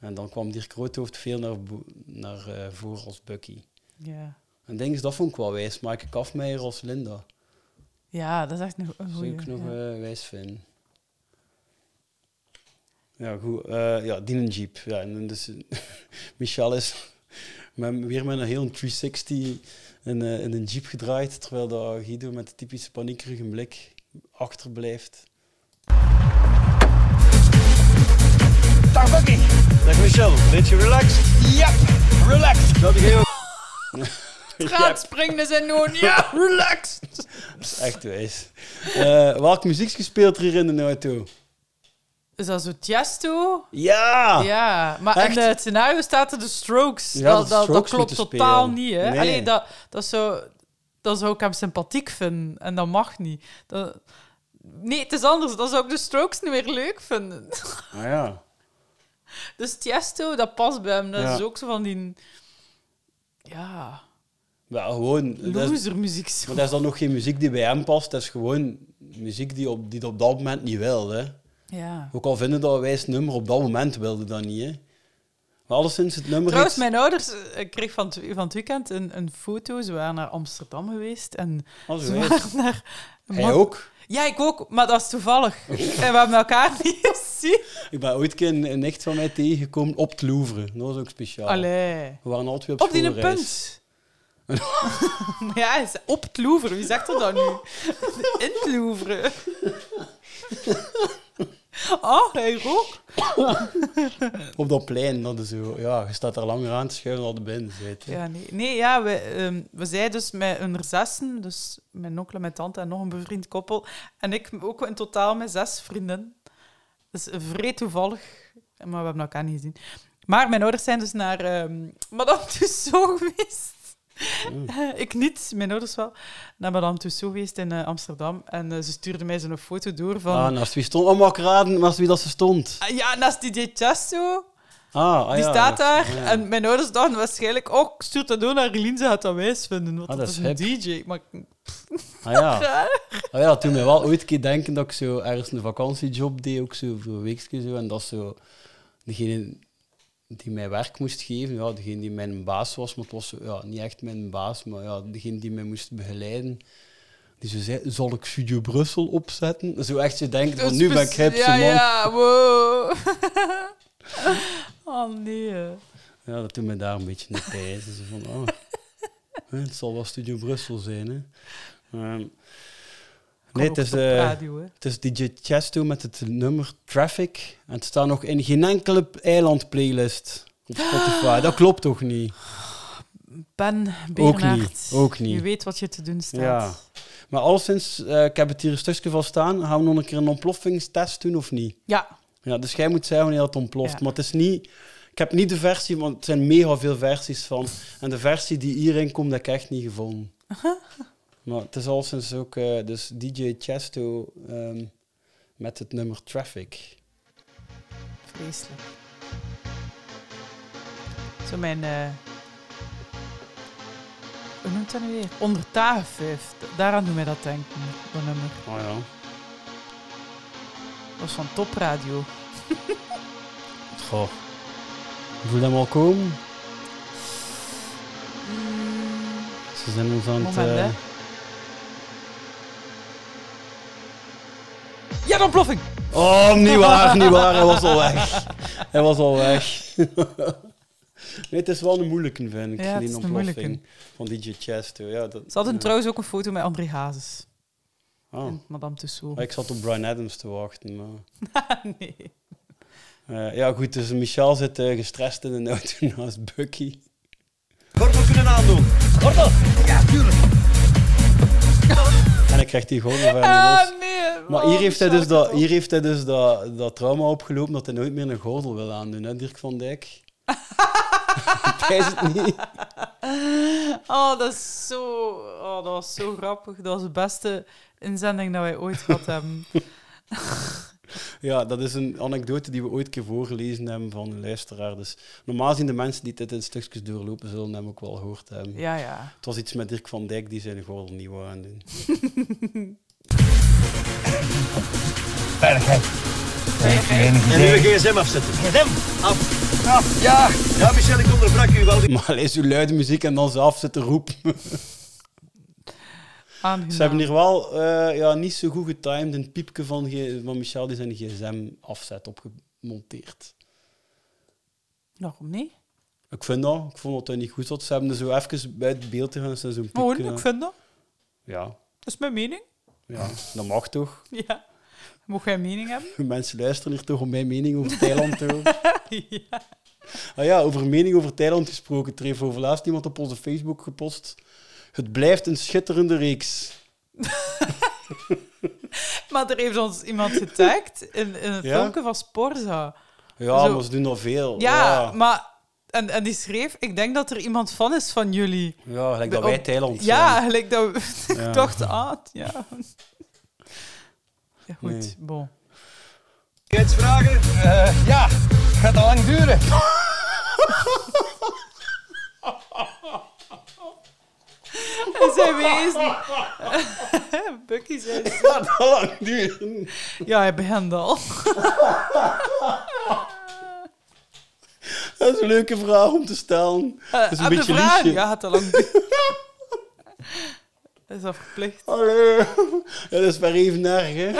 En dan kwam Dirk Roodhoofd veel naar, naar eh, voren als Bucky. Ja. En denk eens, dat vond ik wel wijs. Maaike Kafmeijer als Linda. ja, dat is echt een, een Dat zou goeie. ik nog ja. eh, wijs vinden. Ja, goed. eh, ja, die een Jeep. Ja, en dus, *laughs* Michel is *laughs* met, weer met een heel 360 in, eh, in een Jeep gedraaid, terwijl dat Guido met de typische paniekerige blik achterblijft. Dag Bucky. Dag Michel, beetje relaxed? Ja, relaxed. Dat ik ook. Straatspringen zijn gewoon, ja, relaxed. Echt wijs. Eh welke muziek speelt er hier in de auto? Is dat zo Tiesto? Ja! Ja, maar Echt? in het scenario staat er de Strokes. Ja, dat, dat, klopt totaal spelen. niet, hè. Nee. Allee, dat, dat, zou, dat zou ik hem sympathiek vinden. En dat mag niet. Dat, nee, het is anders. Dan zou ik de Strokes niet meer leuk vinden. Ah ja. Dus Tiesto, dat past bij hem. Dat Ja. is ook zo van die... Ja, Ja, gewoon. dat is- losermuziek. Maar dat is dan nog geen muziek die bij hem past. Dat is gewoon muziek die, op, die hij op dat moment niet wil. Hè. Ja. Ook al vinden dat wij het nummer op dat moment wilde dat niet. Hè. Maar alleszins het nummer Trouwens, heeft- mijn ouders eh, ik kreeg van, het- van het weekend een, een foto. Ze waren naar Amsterdam geweest. En zo ze wijs. waren naar... Hij ook? Ja, ik ook. Maar dat is toevallig. *laughs* en we hebben elkaar niet *laughs* gezien. Ik ben ooit een een, nicht van mij tegengekomen op het Louvre. Dat was ook speciaal. Allee. We waren altijd op Op die punt. *laughs* Maar ja, op het Louvre. Wie zegt er dan nu? In het Louvre. Oh, hij ook. *coughs* op dat plein. Dat is zo, ja, je staat er langer aan te schuiven dan de binnen zit. Ja, nee. nee ja, we, ehm, we zijn dus met een zessen, dus mijn onkel, mijn tante en nog een bevriend koppel. En ik ook in totaal met zes vrienden. Dus vrij toevallig, maar we hebben elkaar niet gezien. Maar mijn ouders zijn dus naar ehm Madame Tussauds *laughs* geweest. *laughs* ik niet, mijn ouders wel. Naar Madame Tussauds geweest in eh, Amsterdam. En eh, ze stuurde mij zo'n foto door van... Ah, naast wie stond? Oh, mag ik raden naast wie dat ze stond? Ah, ja, naast DJ Chesto. Ah, ah Die ja, staat daar. ja. En mijn ouders dachten waarschijnlijk... Oh, ik stuur dat door naar Relien, ze gaat dat wijs vinden. Want Ah, dat, dat is een hip. DJ. Maar... Ah ja. *laughs* Ah ja, dat doet mij wel ooit keer denken dat ik zo ergens een vakantiejob deed, ook zo voor een weekje zo. En dat zo degene die mij werk moest geven, ja, degene die mijn baas was, maar het was ja, niet echt mijn baas, maar ja, degene die mij moest begeleiden. Die zo zei, zal ik Studio Brussel opzetten? Zo echt zo denken van, nu ben ik hip, ja, zo, man. Ja, wow. *laughs* oh, nee. Ja, dat doet me daar een beetje naar pijzen. Zo van, oh, het zal wel Studio Brussel zijn, hè. Ehm, nee, het is, op eh, radio, het is DJ Chesto met het nummer Traffic. En het staat nog in geen enkele eiland-playlist op Spotify. Dat klopt toch niet? Ben Ook niet, ook niet. Je weet wat je te doen staat. Ja. Maar alleszins, eh, ik heb het hier een stukje van staan. Gaan we nog een keer een ontploffingstest doen of niet? Ja. Ja, dus jij moet zeggen wanneer het ontploft. Ja. Maar het is niet... Ik heb niet de versie, want het zijn mega veel versies van. En de versie die hierin komt, heb ik echt niet gevonden. *laughs* maar het is alleszins ook... eh, dus DJ Chesto ehm, met het nummer Traffic. Vreselijk. Zo mijn... eh hoe noemt dat nu weer? Onder tafelvijf. Daaraan doet mij dat denken, dat nummer. Oh ja. Dat was van topradio. Goh. Voel hem al komen? Ze zijn ons aan het... Ja, de ontploffing! Oh, niet waar, niet waar. Hij was al weg. Hij was al weg. nee, het is wel een moeilijke, vind ik. Ja, die ontploffing moeilijke. Van DJ Chesto. Ja, dat, Ze hadden ja. trouwens ook een foto met André Hazes. Oh. En Madame Tussauds. Ah, Ik zat op Brian Adams te wachten. Maar... *laughs* nee. Eh, ja, goed. Dus Michel zit eh, gestrest in de auto *laughs* naast Bucky. Gordel kunnen aandoen. Gordel? Ja, tuurlijk. Hij krijgt die gordel van Ah, los. nee. Maar hier heeft hij dus, dat, hier heeft hij dus dat, dat trauma opgelopen dat hij nooit meer een gordel wil aandoen, hè, Dirk van Dijk? *laughs* Hij is het niet. Oh, dat is zo... Oh, dat was zo grappig. Dat was de beste inzending dat wij ooit gehad hebben. *laughs* *laughs* Ja, dat is een anekdote die we ooit een keer voorgelezen hebben van een luisteraar. Dus normaal zien de mensen die dit in stukjes doorlopen, zullen hem ook wel gehoord hebben. Ja, ja. Het was iets met Dirk van Dijk die zijn gordel niet wou aandoen. Veiligheid. En nu een gsm afzetten. gsm? Af. Af. Ja. Ja, Michel, ik onderbrak u wel. Maar lees uw luide muziek en dan ze af zitten roepen. *laughs* Aangenaam. Ze hebben hier wel eh, ja, niet zo goed getimed een piepje van, van Michel die zijn gsm afzet opgemonteerd. Waarom niet? Ik vind dat. Ik vond dat hij niet goed zat. Ze hebben er zo even bij het beeld te gaan. Zo'n Oh, piepje. ik vind dat. Ja, Dat is mijn mening. ja, dat mag toch. *laughs* Ja. Mocht jij een mening hebben? *laughs* Mensen luisteren hier toch om mijn mening over Thailand te horen. *laughs* ja. Ah ja, over mening over Thailand gesproken. Er heeft laatst iemand op onze Facebook gepost. Het blijft een schitterende reeks. *laughs* Maar er heeft ons iemand getagd in, in het Ja? filmpje van Sporza. Ja, Zo- maar ze doen dat veel. Ja, ja. maar... En, en die schreef, ik denk dat er iemand van is van jullie. Ja, gelijk dat wij Thailand Ja, zijn. gelijk dat we... *laughs* Ja. ik dacht, ah, ja. Ja, goed, Nee. bon. vragen? Eh, ja, gaat al lang duren. *laughs* Zei wezen. *laughs* Bucky zei... Het gaat al lang duren. Ja, hij begint al. Dat is een leuke vraag om te stellen. Dat is een beetje liefje. Ja, gaat al lang duren. *laughs* Dat is al verplicht. Allee. Ja, dat is maar even erg, hè.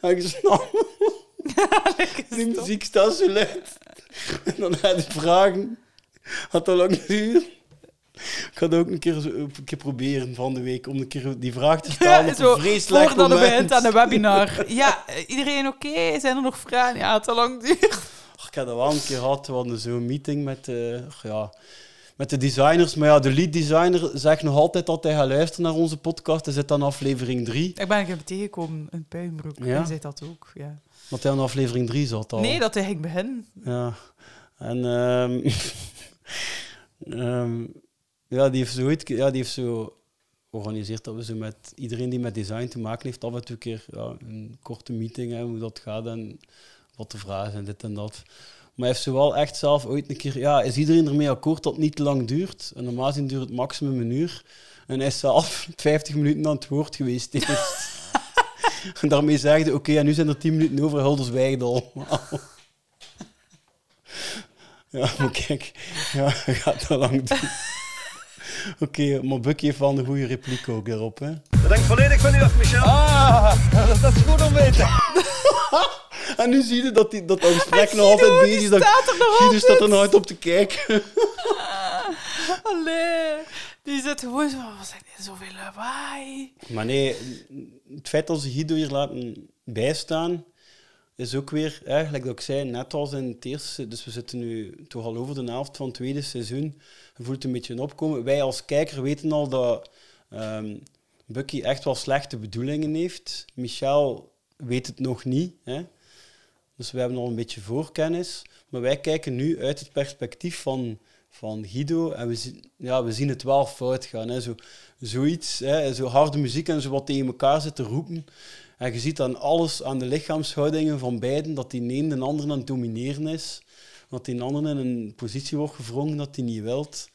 *laughs* Ik snap. Die muziek staat zo luid. En dan ga je vragen. Had dat lang duren? Ik ga het ook een keer, een keer proberen van de week om een keer die vraag te stellen *laughs* op Zo, een vreselijk voordat moment. het begint aan een webinar. Ja, iedereen oké? Zijn er nog vragen? Ja, het al lang duurt. Ach, ik heb dat wel een keer gehad. We hadden zo'n meeting met, eh, ja, met de designers. Maar ja, de lead designer zegt nog altijd dat hij gaat luisteren naar onze podcast. Hij zit aan aflevering 3. Ik ben een keer tegengekomen in Puinbroek. Ja? Hij zei dat ook, ja. Want hij aan aflevering 3 zat al. Nee, dat hij ging beginnen. Ja. En ehm, *laughs* ehm, ja, die heeft zo ja, die heeft zo georganiseerd dat we zo met iedereen die met design te maken heeft, af en toe een keer ja, een korte meeting hebben, hoe dat gaat en wat de vragen zijn, dit en dat. Maar hij heeft zo wel echt zelf ooit een keer, ja, is iedereen ermee akkoord dat het niet te lang duurt? En normaal duurt het maximum een uur. En hij is zelf *laughs* 50 minuten aan het woord geweest en *laughs* daarmee zegde, oké, en nu zijn er 10 minuten over, Hulde zwijgt al. *laughs* Ja, *laughs* maar kijk, ja, *laughs* gaat te lang doen. *laughs* Oké, maar Bucky heeft wel een goede repliek ook erop, hè. Dat hangt volledig van u af, Michel. Ah, dat, dat is goed om weten. En nu zie je dat, die, dat dat gesprek nog altijd bezig is. Dat staat er nog Guido staat er nog uit op te kijken. Allee. Die zit gewoon zo... Wat zijn dit zoveel lawaai? Maar nee, het feit dat ze Guido hier laten bijstaan, is ook weer, eigenlijk dat ik zei, net als in het eerste, dus we zitten nu toch al over de helft van het tweede seizoen, voelt een beetje een opkomen. Wij als kijker weten al dat ehm, Bucky echt wel slechte bedoelingen heeft. Michel weet het nog niet, hè. dus we hebben al een beetje voorkennis. Maar wij kijken nu uit het perspectief van, van Guido en we, zien, ja, we zien het wel fout gaan. Hè. Zo, zoiets, hè, zo harde muziek en zo wat tegen elkaar zitten roepen. En je ziet aan alles, aan de lichaamshoudingen van beiden, dat die een de ander aan het domineren is. Dat die ander in een positie wordt gevrongen dat hij niet wilt.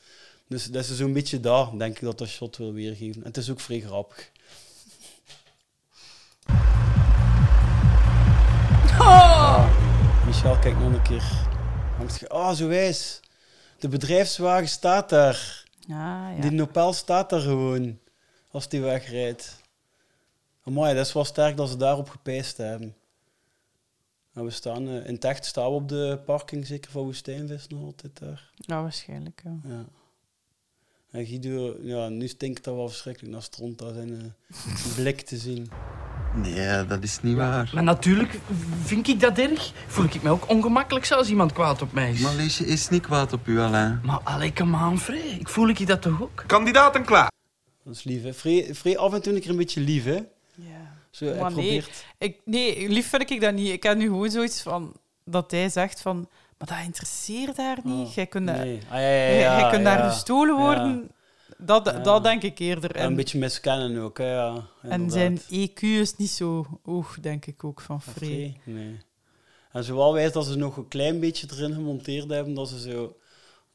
Dus dat is zo'n beetje daar, denk ik, dat dat shot wil weergeven. En het is ook vrij grappig. Ah, Michel, kijk nog een keer. Ah, oh, zo wijs. De bedrijfswagen staat daar. Ah, ja. Die Nopel staat daar gewoon, als die wegrijdt. Amai, dat is wel sterk dat ze daarop gepijst hebben. En we staan, uh, in het echt staan we op de parking, zeker van Woestijnvis nog altijd daar. Ja, waarschijnlijk, ja. ja. En Guido, ja, nu stinkt dat wel verschrikkelijk naar stront, dat zijn uh, blik te zien. Nee, dat is niet waar. Maar natuurlijk vind ik dat erg. Voel ik me ook ongemakkelijk als iemand kwaad op mij is. Maar Liesje is niet kwaad op u, Alain. Maar allee, come on, Frey. Ik voel ik dat toch ook? Kandidaten klaar. Dat is lief, hè. Vrij, vrij af en toe een keer een beetje lief, hè. Zo, Maar nee, ik, nee, lief vind ik dat niet. Ik heb nu gewoon zoiets van dat hij zegt van, maar dat interesseert haar niet. Jij kunt, daar- Oh, nee. Ah, ja, ja, jij- ja, jij kunt daar gestolen worden. Dat, dat denk ik eerder. En En, een beetje miskennen ook, hè, ja. en zijn EQ is niet zo hoog, denk ik ook, van. Free? Nee. En zowel wijs dat ze nog een klein beetje erin gemonteerd hebben, dat ze zo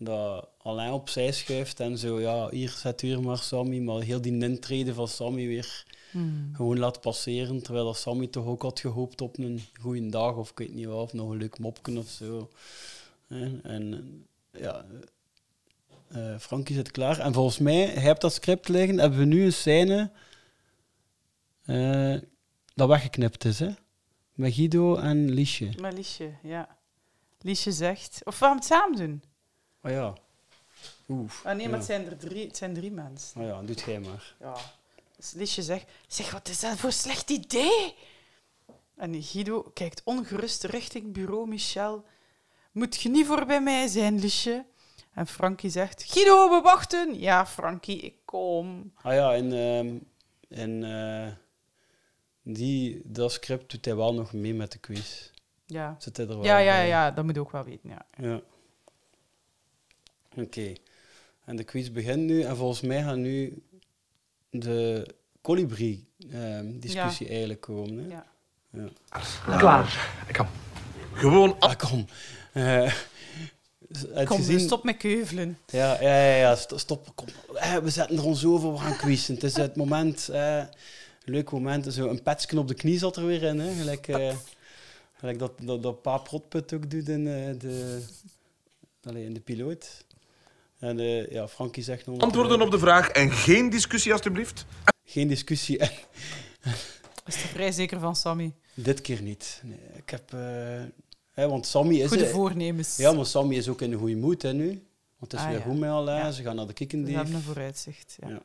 dat alleen opzij schuift en zo, ja, hier zet u hier maar Sammy, maar heel die intrede van Sammy weer Hmm. gewoon laat passeren, terwijl dat Sammy toch ook had gehoopt op een goede dag of ik weet niet wat, of nog een leuk mopken of zo. En eh, ja, eh Frankie zit klaar. En volgens mij, hij hebt dat script liggen, hebben we nu een scène eh, dat weggeknipt is, hè? Met Guido en Liesje. Maar Liesje, ja. Liesje zegt... Of gaan het samen doen. Oh ja. Oef. Ah nee, maar ja. het zijn er drie, het zijn drie mensen. Oh ja, doet jij maar. Ja. Dus Liesje zegt... Zeg, wat is dat voor een slecht idee? En Guido kijkt ongerust richting bureau Michel. Moet je niet voor bij mij zijn, Liesje? En Frankie zegt... Guido, we wachten. Ja, Frankie, ik kom. Ah ja, en, ehm en eh, die, dat script doet hij wel nog mee met de quiz. Ja. Zit hij er wel Ja, ja, ja, dat moet je ook wel weten, ja. Ja. Oké. En de quiz begint nu en volgens mij gaat nu de colibri-discussie eigenlijk komen. Hè? Ja. Ja. Klaar. Ik kan. Gewoon Ah, kom. Eh, het Kom, gezien... stop met keuvelen. Ja, ja, ja, ja, st- stop. Kom. Eh, we zetten er ons over, we gaan quizzen. Het is het moment, eh, leuk moment. Zo een petsken op de knie zat er weer in, hè. Gelijk, eh, gelijk dat, dat, dat Pa Protput ook doet in, eh, de, allee, in de piloot. En eh, ja, Frankie zegt nog... Antwoorden op de vraag en geen discussie, alstublieft. Geen discussie. En *laughs* Is er vrij zeker van Sammy. dit keer niet. Nee, ik heb... eh, hè, want Sammy is... Goede voornemens. Ja, maar Sammy is ook in een goede moed, hè, nu. Want het is Ah, weer ja. goed met. Ja. Ze gaan naar de We kikkendief. hebben een vooruitzicht. Ja.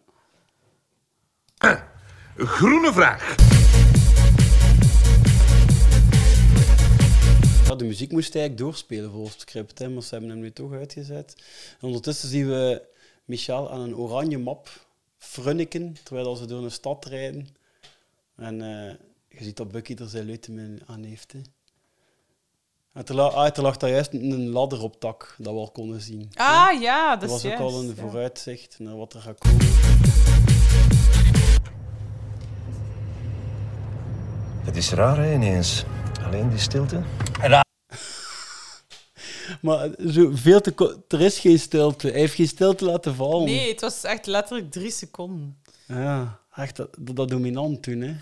Ja. *clears throat* Groene vraag. Ja, de muziek moest eigenlijk doorspelen volgens het script, hè, maar ze hebben hem nu toch uitgezet. En ondertussen zien we Michel aan een oranje map frunniken, terwijl ze door een stad rijden. En eh, je ziet dat Bucky er zijn luiten aan heeft. Hè. En er, la- ah, er lag daar juist een ladder op tak, dat we al konden zien. Ah ja, dat Dat was ook al een ja. vooruitzicht naar wat er gaat komen. Het is raar, hè, ineens. Alleen die stilte. Maar zo veel te er is geen stilte. Hij heeft geen stilte laten vallen. Nee, het was echt letterlijk drie seconden. Ja, echt dat, dat, dat dominant toen, hè.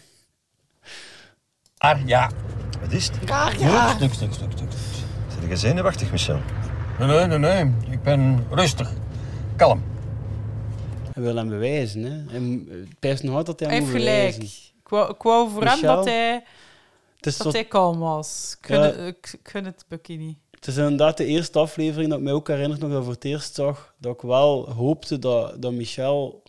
Ah, ja. Wat is het? Ah, ja. Stuk, stuk, stuk, stuk. Zit je zenuwachtig, Michel? Nee, nee, nee, nee. Ik ben rustig. Kalm. Hij wil hem bewijzen, hè. Hij Het pijst nog hard dat hij Hij hem heeft gelijk. bewijzen. Ik wou, ik wou voor hem dat hij, is, dat hij kalm was. Ik gun, Ja. het, ik, ik gun het Bucky niet. het is inderdaad de eerste aflevering dat ik mij ook herinnert nog dat ik voor het eerst zag, dat ik wel hoopte dat, dat Michel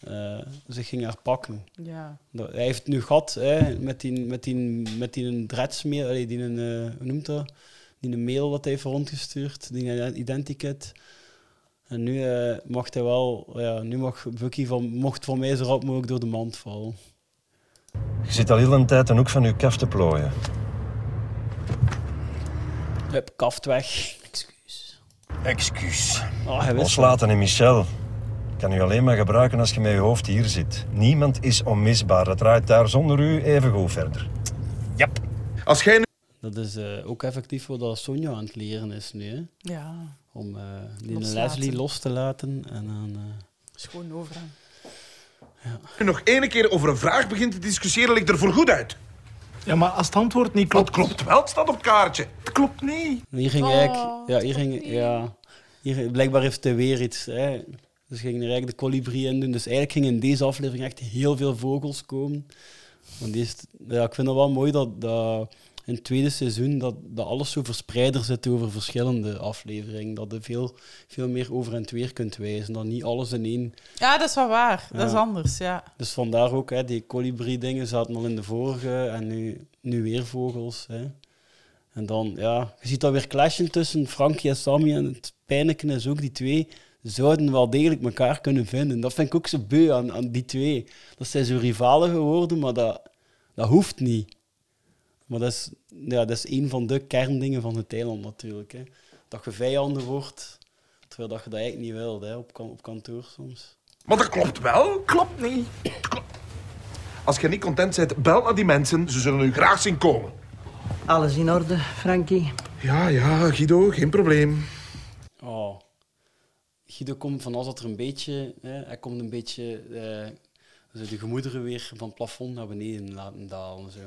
eh, zich ging herpakken. Ja. Dat- Hij heeft het nu gehad hè, met die, met die, met die een dreadsmail, allee, die een, eh, hoe noemt dat? Die een mail dat hij heeft rondgestuurd, die identikit. En nu eh, mocht hij wel, ja, nu mag Bucky van, mocht voor mij zo rap mogelijk door de mand vallen. Je zit al heel een tijd een hoek van je kaf te plooien. Hup, kaft weg. Excuus. Oh, hij wist Loslaten en Michel. Kan u alleen maar gebruiken als je met je hoofd hier zit. Niemand is onmisbaar. Het draait daar zonder u even goed verder. Yep. Als jij nu... Dat is eh, ook effectief wat dat Sonja aan het leren is nu. Hè? Ja. Om eh, die. Leslie los te laten en dan... eh, Schoon overgaan. Nu nog één keer over een vraag begint te discussiëren, ligt er voor goed uit. Ja, maar als het antwoord niet klopt... klopt wel, het staat op het kaartje. Het klopt niet. Hier ging Oh, eigenlijk, ja, hier ging, ja, hier, blijkbaar heeft hij weer iets. Hè. Dus ging er eigenlijk de kolibrie in doen. Dus eigenlijk gingen in deze aflevering echt heel veel vogels komen. Want die is, ja, ik vind het wel mooi dat, dat in het tweede seizoen dat, dat alles zo verspreider zit over verschillende afleveringen. Dat je veel, veel meer over en weer kunt wijzen. Dat niet alles in één Ja, dat is wel waar. Dat is anders, ja. dus vandaar ook, hè, die kolibrie-dingen zaten al in de vorige en nu, nu weer vogels. Hè. En dan, ja, je ziet dat weer clashen tussen Frankie en Sammy. En het pijnlijke is ook, die twee zouden wel degelijk elkaar kunnen vinden. Dat vind ik ook zo beu aan, aan die twee. Dat zijn zo rivalen geworden, maar dat, dat hoeft niet. Maar dat is, ja, dat is een van de kerndingen van het eiland natuurlijk. Hè. Dat je vijanden wordt, terwijl dat je dat eigenlijk niet wilt hè, op, kan- op kantoor soms. Maar dat klopt wel, klopt niet. Klopt. Als je niet content bent, bel naar die mensen. Ze zullen u graag zien komen. Alles in orde, Frankie? Ja, ja, Guido, geen probleem. Oh. Guido komt van als dat er een beetje, hè, hij komt een beetje eh, zo de gemoederen weer van het plafond naar beneden laten dalen. Zo.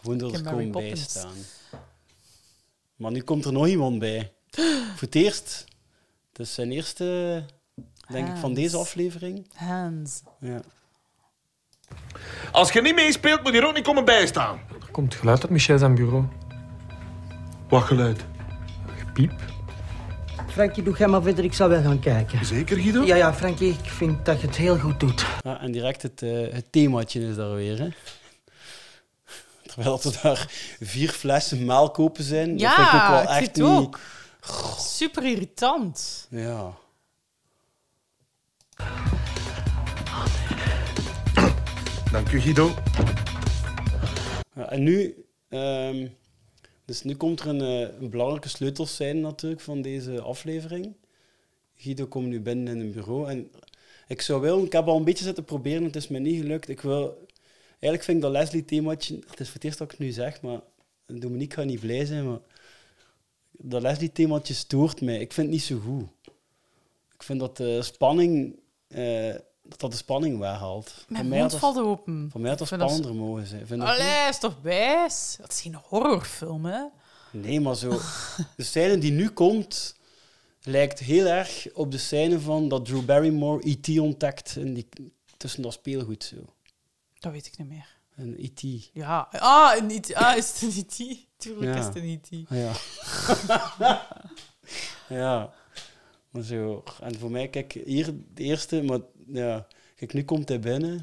Gewoon door er komen bijstaan. Maar nu komt er nog iemand bij. *gasps* Voor het eerst. Het is zijn eerste, denk ik, van Hans. deze aflevering. Hands. Ja. Als je niet meespeelt, moet je er ook niet komen bijstaan. Er komt geluid uit Michel zijn bureau. Wat geluid? Piep. Frankie, doe jij maar verder, ik zal wel gaan kijken. Zeker, Guido? Ja, ja, Frankie, ik vind dat je het heel goed doet. Ja, en direct het, eh, het themaatje is daar weer. Hè. Terwijl er daar vier flessen melk open zijn. dat vind ik ook Ja, wel ik echt niet... ook. Super irritant. Ja. Dank u, Guido. Ja, en nu, ehm, dus nu komt er een, eh, een belangrijke sleutelscène natuurlijk van deze aflevering. Guido komt nu binnen in een bureau en ik zou wel, ik heb al een beetje zitten proberen, het is me niet gelukt. Ik wil, eigenlijk vind ik dat Leslie themaatje, het is voor het eerst dat ik het nu zeg, maar Dominique gaat niet blij zijn, maar dat Leslie themaatje stoort mij. Ik vind het niet zo goed. Ik vind dat de spanning, eh, dat dat de spanning weghaalt. Mijn mond valt open. Voor mij had dat spannender mogen zijn. Vind? Allee, is toch wijs? Dat is geen horrorfilm, hè? Nee, maar zo. *laughs* De scène die nu komt, lijkt heel erg op de scène van dat Drew Barrymore E.T. ontdekt in die, tussen dat speelgoed. Zo. Dat weet ik niet meer. Een E.T. Ja, ah, een IT. Ah, is het een IT? *laughs* Tuurlijk Ja. is het een IT. Ja. *laughs* ja. Maar zo. En voor mij, kijk, hier de eerste, maar ja. Kijk, nu komt hij binnen.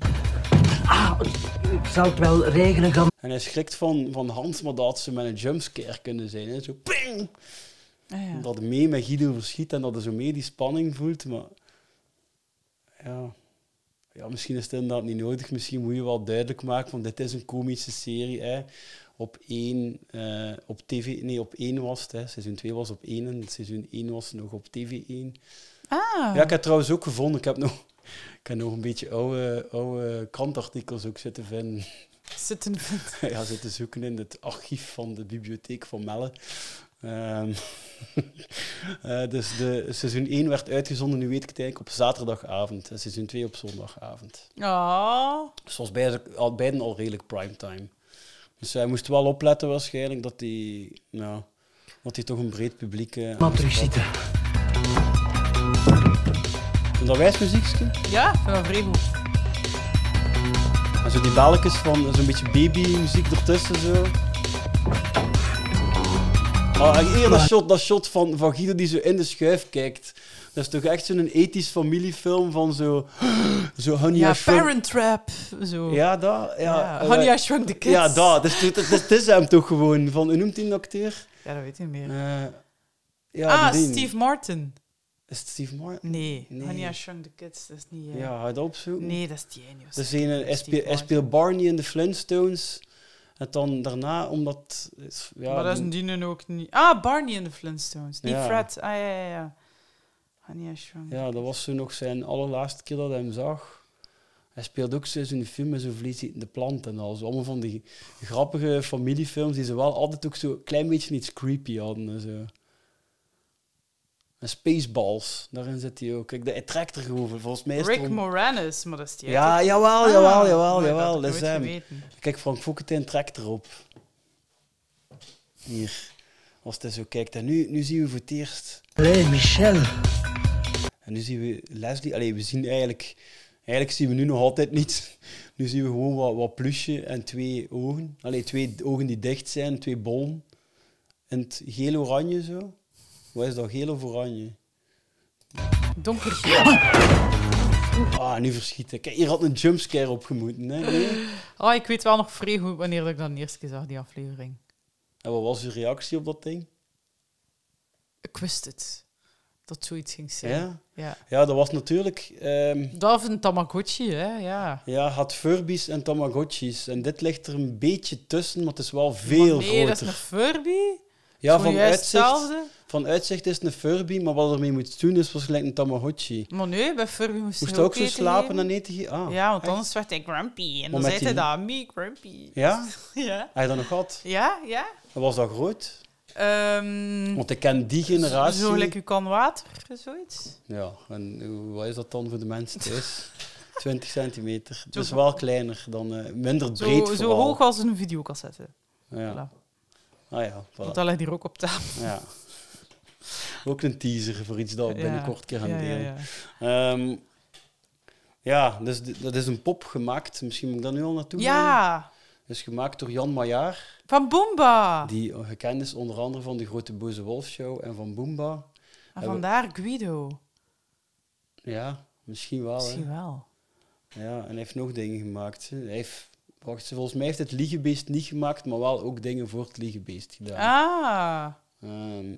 Ik zal het wel regelen. Gaan. En hij schrikt van, van Hans, maar dat ze met een jumpscare kunnen zijn. Hè. Zo ping! Ah, ja. Dat hij mee met Guido verschiet en dat hij zo mee die spanning voelt. Maar ja. ja, misschien is het inderdaad niet nodig. Misschien moet je wel duidelijk maken, want dit is een komische serie. Hè. Op één, eh, op tv, nee, op één was het. Hè. Seizoen 2 was op één en seizoen 1 was nog op TV 1. Ah. Ja, ik heb trouwens ook gevonden. Ik heb nog, *laughs* ik heb nog een beetje oude, oude krantartikels ook zitten vinden. Zitten *laughs* vinden. ja, zitten zoeken in het archief van de bibliotheek van Melle. Ehm, *laughs* eh, dus de, seizoen 1 werd uitgezonden, nu weet ik het eigenlijk, op zaterdagavond. En seizoen 2 op zondagavond. Oh. Dus was al, beiden al redelijk primetime. Dus hij moest wel opletten waarschijnlijk dat hij, nou, dat hij toch een breed publiek... eh, Maar terug zitten. Een dat wijsmuziekje? Ja, vind dat vrij goed. En zo die belletjes van zo'n beetje babymuziek ertussen zo. Oh, en hier dat shot, dat shot van, van Guido die zo in de schuif kijkt. Dat is toch echt zo'n ethisch familiefilm van zo... *gasps* Zo Honey, Ja, Shrunk- Parent Trap. Zo. Ja, dat. Ja, Ja, Eh, Honey, I Shrunk the Kids. Ja, dat. Dus, het, is hem toch gewoon. Van, hoe noemt hij een acteur? Ja, dat weet ik niet meer. Eh, ja, ah, die- Steve Martin. Is het Steve Martin? Nee, Nee. Honey, I Shrunk the Kids. Dat is niet... eh, Ja, ga je opzoeken? Nee, dat is die ene. Dat is een, hij, speelt, Barney in de Flintstones. En dan daarna, omdat... Ja, maar dat is die- een dienen ook niet... Ah, Barney in de Flintstones. Niet Ja. Fred. Ah, ja, ja, ja. Honey, I Shrunk Ja, dat was zo nog zijn allerlaatste keer dat hij hem zag. Hij speelt ook zo in de film met zo'n vleesetende plant en al. Zo allemaal van die grappige familiefilms die ze wel altijd ook zo een klein beetje iets creepy hadden. En, zo. en Spaceballs, daarin zit hij ook. Kijk, de- trekt er gewoon. Volgens mij is Rick een- Moranis, maar dat is die Ja, jawel, Ah, jawel, jawel, maar jawel. Dat is hem. geweten. Kijk, Frank Fokkentijn trekt erop. Hier. Als hij zo kijkt. En nu, nu zien we voor het eerst... Allee, Michel. En nu zien we Leslie. Allee, we zien eigenlijk... Eigenlijk zien we nu nog altijd niets. Nu zien we gewoon wat, wat plusje en twee ogen. Allee, twee ogen die dicht zijn, twee bollen. En het geel-oranje zo. Wat is dat, geel of oranje? Donkergeel. Ah, nu verschiet ik. Kijk, hier had een jumpscare op gemoeten. Hè? Nee? Oh, ik weet wel nog vrij goed wanneer dat ik dat de eerste keer zag, die aflevering. En wat was uw reactie op dat ding? Ik wist het. Dat zoiets ging zijn. Ja? Ja. Ja, dat was natuurlijk... ehm, Dat of een Tamagotchi, hè? Ja. Ja, had Furbies en Tamagotchis. En dit ligt er een beetje tussen, maar het is wel veel Maar nee, groter. dat is een Furby? Ja, van uitzicht, van uitzicht is het een Furby, maar wat ermee moet doen is waarschijnlijk een Tamagotchi. Maar nee, bij Furby moest Moest hij hij ook zo slapen geven. en eten? Ah, ja, want echt? anders werd hij grumpy. Maar En dan zei hij dat, me grumpy. Ja? *laughs* Ja. Je dat nog gehad? Ja, ja. Was dat groot? Ehm, Want ik ken die generatie... Zo u kan water, zoiets. Ja, en hoe- wat is dat dan voor de mensen thuis? 20 centimeter. Zo- Dus wel kleiner dan... eh, minder Zo, breed zo vooral. hoog als een videocassette. Ja. Voilà. Ah ja, voilà. Want dat ligt hier ook op tafel. Ja. Ook een teaser voor iets dat we binnenkort keer gaan ja, delen. Ja, ja dus d- dat is een pop gemaakt. Misschien moet ik daar nu al naartoe gaan. Ja, is gemaakt door Jan Maillard. van Boomba. Die gekend is onder andere van de Grote Boze Wolf Show en van Boomba. En vandaar Guido. Ja, misschien wel. hè. Misschien wel. Ja, en hij heeft nog dingen gemaakt. Hij heeft, wacht, volgens mij heeft het Liegebeest niet gemaakt, maar wel ook dingen voor het Liegebeest gedaan. Ah. Ehm,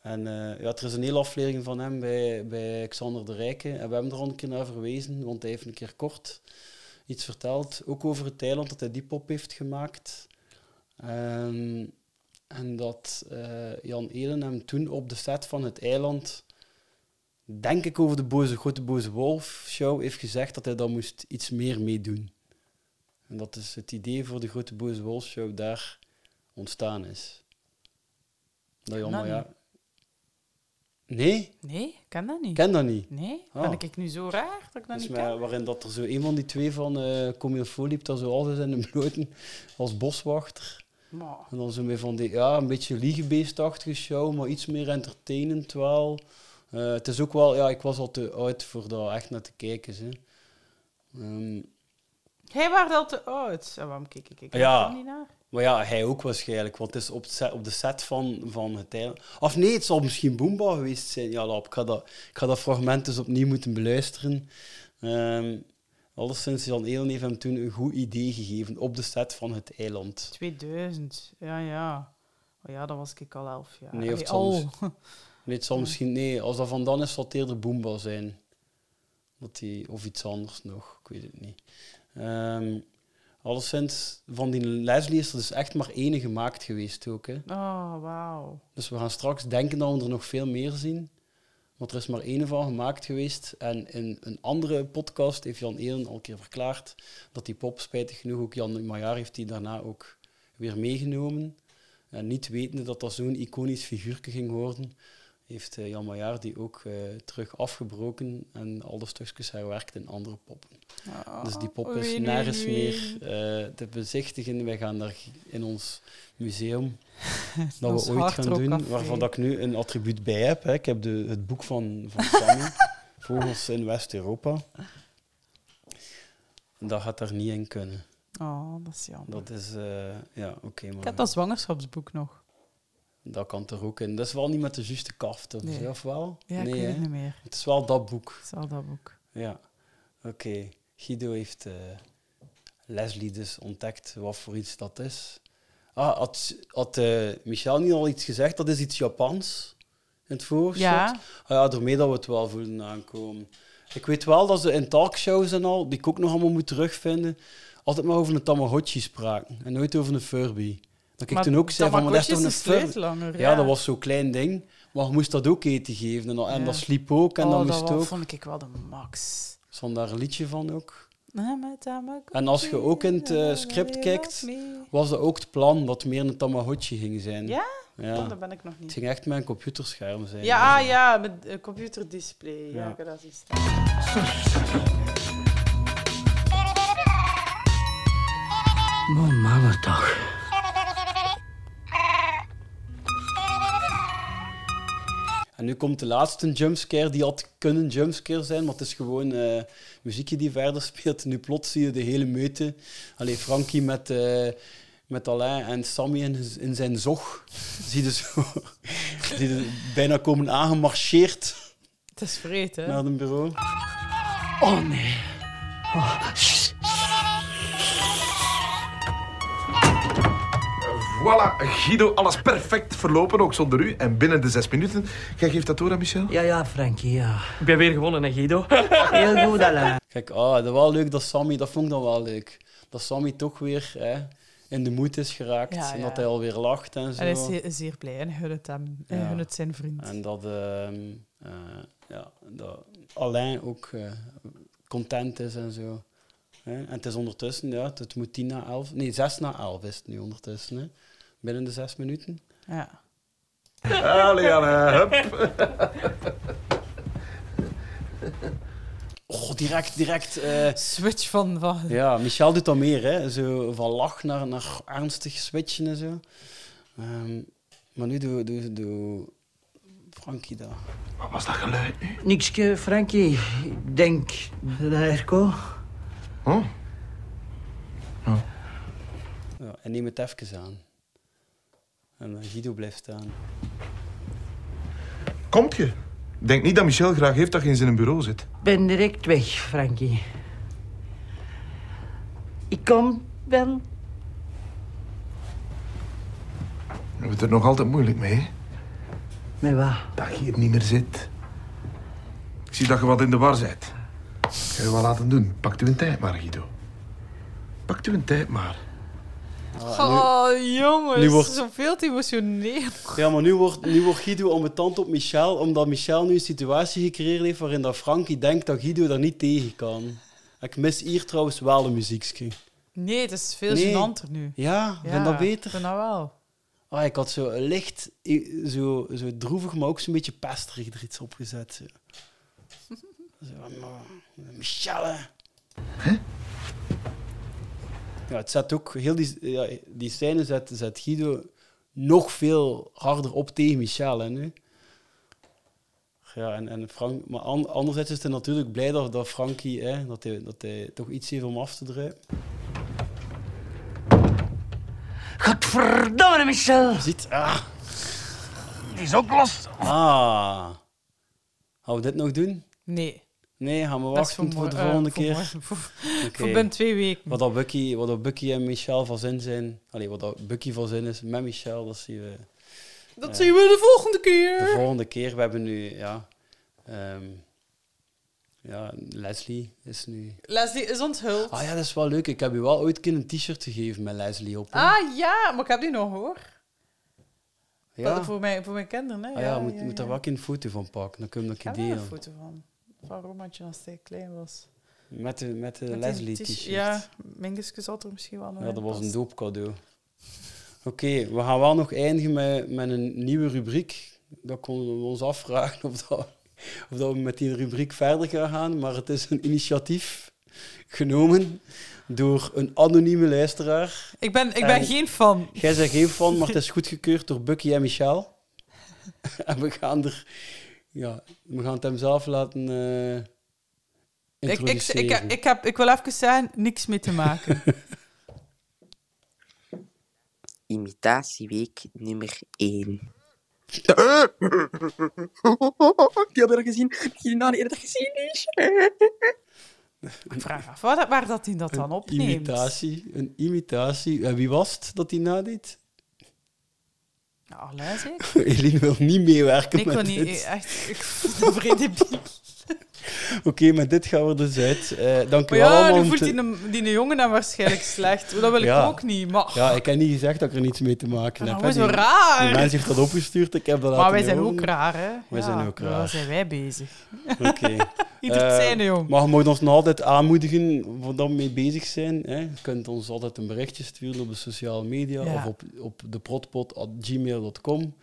en eh, ja, er is een hele aflevering van hem bij, bij Xander de Rijke. En we hebben er al een keer naar verwezen, want hij heeft een keer kort iets verteld. Ook over het eiland, dat hij die pop heeft gemaakt. Ehm, en dat eh, Jan Elen hem toen op de set van het eiland, denk ik over de boze, Grote Boze Wolf show, heeft gezegd dat hij daar moest iets meer mee doen. En dat is het idee voor de Grote Boze Wolf show daar ontstaan is. Dat Jan Dat Maillard- Nee? Nee, ik ken dat niet. Ken dat niet? Nee, Ah. ben ik nu zo raar dat ik dat Dus niet ken? waarin dat er zo een van die twee van eh Comilfo liep, dat zo altijd in de bloten als boswachter. Maar. En dan zo mee van die, ja, een beetje liegebeestachtige show, maar iets meer entertainend wel. Eh, het is ook wel, ja, ik was al te oud voor daar echt naar te kijken. Hè. Ehm, Hij was al te oud. En waarom kijk ik, ik Ja. er niet naar? Maar ja, hij ook waarschijnlijk, want het is op, set, op de set van, van het eiland. Of nee, het zal misschien Boomba geweest zijn. Ja, lap, ik ga dat, ik ga dat fragment dus opnieuw moeten beluisteren. Ehm alleszins, Jan Elen heeft hem toen een goed idee gegeven op de set van het eiland. 2000, ja, ja. Oh ja, dan was ik al elf jaar. Nee, of het zal, *laughs* nee, het zal misschien... Nee, als dat van dan is, zal het eerder Boomba zijn. Dat die, of iets anders nog, ik weet het niet. Ehm alleszins, van die Leslie is er dus echt maar ene gemaakt geweest ook. Hè. Oh, wauw. Dus we gaan straks denken dat we er nog veel meer zien. Want er is maar één van gemaakt geweest. En in een andere podcast heeft Jan Elen al een keer verklaard dat die pop, spijtig genoeg, ook Jan Maillard heeft die daarna ook weer meegenomen. En niet wetende dat dat zo'n iconisch figuurtje ging worden, heeft eh, Jan Maillard die ook eh, terug afgebroken en alle stukjes herwerkt in andere poppen. Ah, dus die pop is oei, nergens oei. meer eh, te bezichtigen. Wij gaan daar in ons museum *laughs* dat Ons we ooit gaan doen, waarvan dat ik nu een attribuut bij heb. Hè. Ik heb de, het boek van, van *laughs* Sammy, Vogels in West-Europa. Dat gaat daar niet in kunnen. Oh, dat is jammer. Dat is, ja, oké. maar Ik heb dat zwangerschapsboek nog. Dat kan toch ook in. Dat is wel niet met de juiste kaft, of, Nee. of wel? Ja, ik nee, weet het niet meer. Het is wel dat boek. Het is wel dat boek. Ja, oké. Guido heeft eh, Leslie dus ontdekt wat voor iets dat is. Ah, had, had eh, Michel niet al iets gezegd? Dat is iets Japans in het voorschot? Ja. Ah, ja, daarmee dat we het wel voelden aankomen. Ik weet wel dat ze in talkshows en al, die ik ook nog allemaal moet terugvinden, altijd maar over een Tamagotchi spraken en nooit over een Furby. Dat ik Maar toen ook zei van, maar dat is toch een is een sleutelanger, ja. ja. dat was zo'n klein ding, maar je moest dat ook eten geven. En, dat- en Ja. dat sliep ook en oh, dat moest ook. vond ik wel de max. Stond daar een liedje van ook. Nee, met Tamagotchi. En als je ook in het eh, script kijkt, was dat ook het plan dat meer een Tamagotchi ging zijn. Ja? Ja. Oh, dat ben ik nog niet. Het ging echt met een computerscherm zijn. Ja, Dus, ah, ja, met uh, computerdisplay. Ja, Ja. ik dat. Oh, mama toch. En nu komt de laatste jumpscare, die had kunnen jumpscare zijn, maar het is gewoon eh, muziekje die verder *laughs* speelt. Nu plots zie je de hele meute. Allee, Frankie met, eh, met Alain en Sammy in, in zijn zog. zie je zo *laughs* zie je bijna komen aangemarcheerd Het is vreed, hè? naar het bureau. Oh, nee. Oh, Voilà, Guido, alles perfect verlopen, ook zonder u. En binnen de zes minuten. Jij geeft dat door aan Michel? Ja, ja, Frankie, ja. Ik ben weer gewonnen, hè, Guido? *laughs* Heel goed, Alain. Kijk, ah, dat wel leuk dat Sammy, dat vond ik dan wel leuk. Dat Sammy toch weer hè, in de moed is geraakt Ja, en dat hij alweer lacht en zo. Hij is zeer, zeer blij en gun het hem. En Ja. gun het zijn vriend. En dat, ehm, eh, ja, dat Alain ook eh, content is en zo. Hè? En het is ondertussen, ja, het, het moet tien na elf, nee, zes na elf is het nu ondertussen. Hè? Binnen de zes minuten. Ja. Allee, allee, hup. Oh, direct, direct. eh, Switch van... van ja, Michel doet dat meer, hè. Zo van lach naar, naar ernstig switchen en zo. Ehm, maar nu doe, doe, doe Frankie dat. Wat was dat geluid nu? Nikske, Frankie. Ik denk de airco. Oh? Ja, en neem het even aan. En Guido blijft staan. Komt je? Denk niet dat Michel graag heeft dat je in zijn bureau zit. ben direct weg, Frankie. Ik kom wel. We hebben het er nog altijd moeilijk mee, hè? Met wat? Dat je hier niet meer zit. Ik zie dat je wat in de war bent. Ga je wel laten doen. Pakt u een tijd maar, Guido. Pakt u een tijd maar. Oh, jongens. nu wordt- Zoveel te emotioneel. Ja, maar nu wordt, nu wordt Guido ambetant op Michel, omdat Michel nu een situatie gecreëerd heeft waarin dat Frankie denkt dat Guido daar niet tegen kan. Ik mis hier trouwens wel een muziekje. Nee, het is veel Nee. gênanter nu. Ja, vind dat beter? Ik vind dat wel. Ah, ik had zo licht, zo, zo droevig, maar ook zo'n beetje pesterig er iets op gezet. Zo. *laughs* Zo, maar, Michel, hè. Ja, het zet ook, heel die, ja, die scène zet, zet Guido nog veel harder op tegen Michel, hè, nu. Ja, en, en Frank, maar an- anderzijds is hij natuurlijk blij dat, dat Frankie, hè, dat, hij, dat hij toch iets heeft om af te druipen. Godverdomme, Michel. Ziet, ah. Die is ook los. Ah. Gaan we dit nog doen? Nee. Nee, gaan we wachten voor voor, de eh, volgende voor keer. morgen, voor- Oké. voor binnen twee weken. Wat dat Bucky, wat dat Bucky en Michel van zin zijn. Allee, wat dat Bucky van zin is met Michel, dat zien we. Dat eh, zien we de volgende keer. De volgende keer. We hebben nu, ja. ehm, ja, Leslie is nu. Leslie is onthuld. Ah ja, dat is wel leuk. Ik heb je wel ooit een keer een t-shirt gegeven met Leslie op. hè. Ah ja, maar ik heb die nog hoor. ja. Voor, mijn, voor mijn kinderen, hè? Ah ja, moet, moet daar wel een foto van pakken. Dan kunnen we Ik dat heb een er keer een delen. foto van. Van Romantje als hij klein was. Met de, met de Met Leslie t-shirt. Ja, Mingeske zat er misschien wel nog Ja, dat was een doopcadeau. Oké, we gaan wel nog eindigen met, met een nieuwe rubriek. Dat konden we ons afvragen of, dat, of dat we met die rubriek verder gaan gaan. Maar het is een initiatief genomen door een anonieme luisteraar. Ik ben, ik ben En geen fan. Jij bent geen fan, maar het is goedgekeurd door Bucky en Michel. *laughs* en we gaan er... Ja, we gaan het hem zelf laten eh Ik, ik, introduceren. ik, ik, heb, ik wil even zeggen, niks mee te maken. *laughs* Imitatieweek nummer 1. *laughs* Die hebben er gezien. Die na eerder gezien is. Ik vraag af waar, waar dat hij dat dan opneemt. Imitatie, een imitatie. En wie was het dat hij nadeed? Nou, Alain zeker? *laughs* Eline wil niet meewerken ik met niet... dit. Echt, ik vind het vrede *laughs* Oké, met dit gaan we dus uit. Eh dank u Maar wel ja, allemaal. nu voelt die, die jongen dan waarschijnlijk *laughs* slecht. Dat wil Ja. ik ook niet. Maar, Ja, ik heb niet gezegd dat ik er niets mee te maken heb. zo Die- raar. Die mens heeft dat opgestuurd, ik heb dat maar wij zijn horen. ook raar, hè? Wij Ja, zijn ook raar. Waar zijn wij bezig? *laughs* Oké. Ieder Eh, zijn, jong. Maar je mag ons nog altijd aanmoedigen voordat we mee bezig zijn. Hè. Je kunt ons altijd een berichtje sturen op de sociale media Ja. of op, op deprotpot.gmail.com.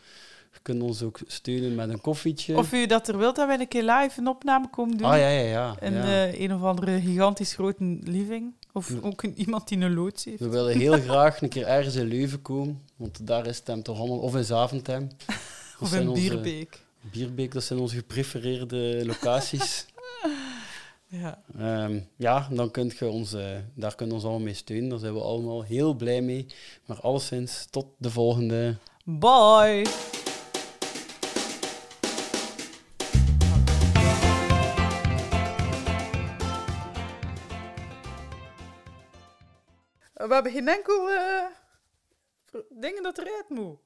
Kunt ons ook steunen met een koffietje. Of u dat er wilt dat wij een keer live een opname komen doen. Ah, ja, ja, ja. In Ja. eh, een of andere gigantisch grote living. Of ook een, iemand die een loods heeft. We willen heel graag een keer ergens in Leuven komen, want daar is het hem toch allemaal... Of in Zaventem. *laughs* Of in onze- Bierbeek. Bierbeek, dat zijn onze geprefereerde locaties. *laughs* Ja. Ehm, ja, dan kunt je ons, eh, daar kun je ons allemaal mee steunen. Daar zijn we allemaal heel blij mee. Maar alleszins, tot de volgende. Bye! We hebben geen enkel eh, dingen dat eruit moet.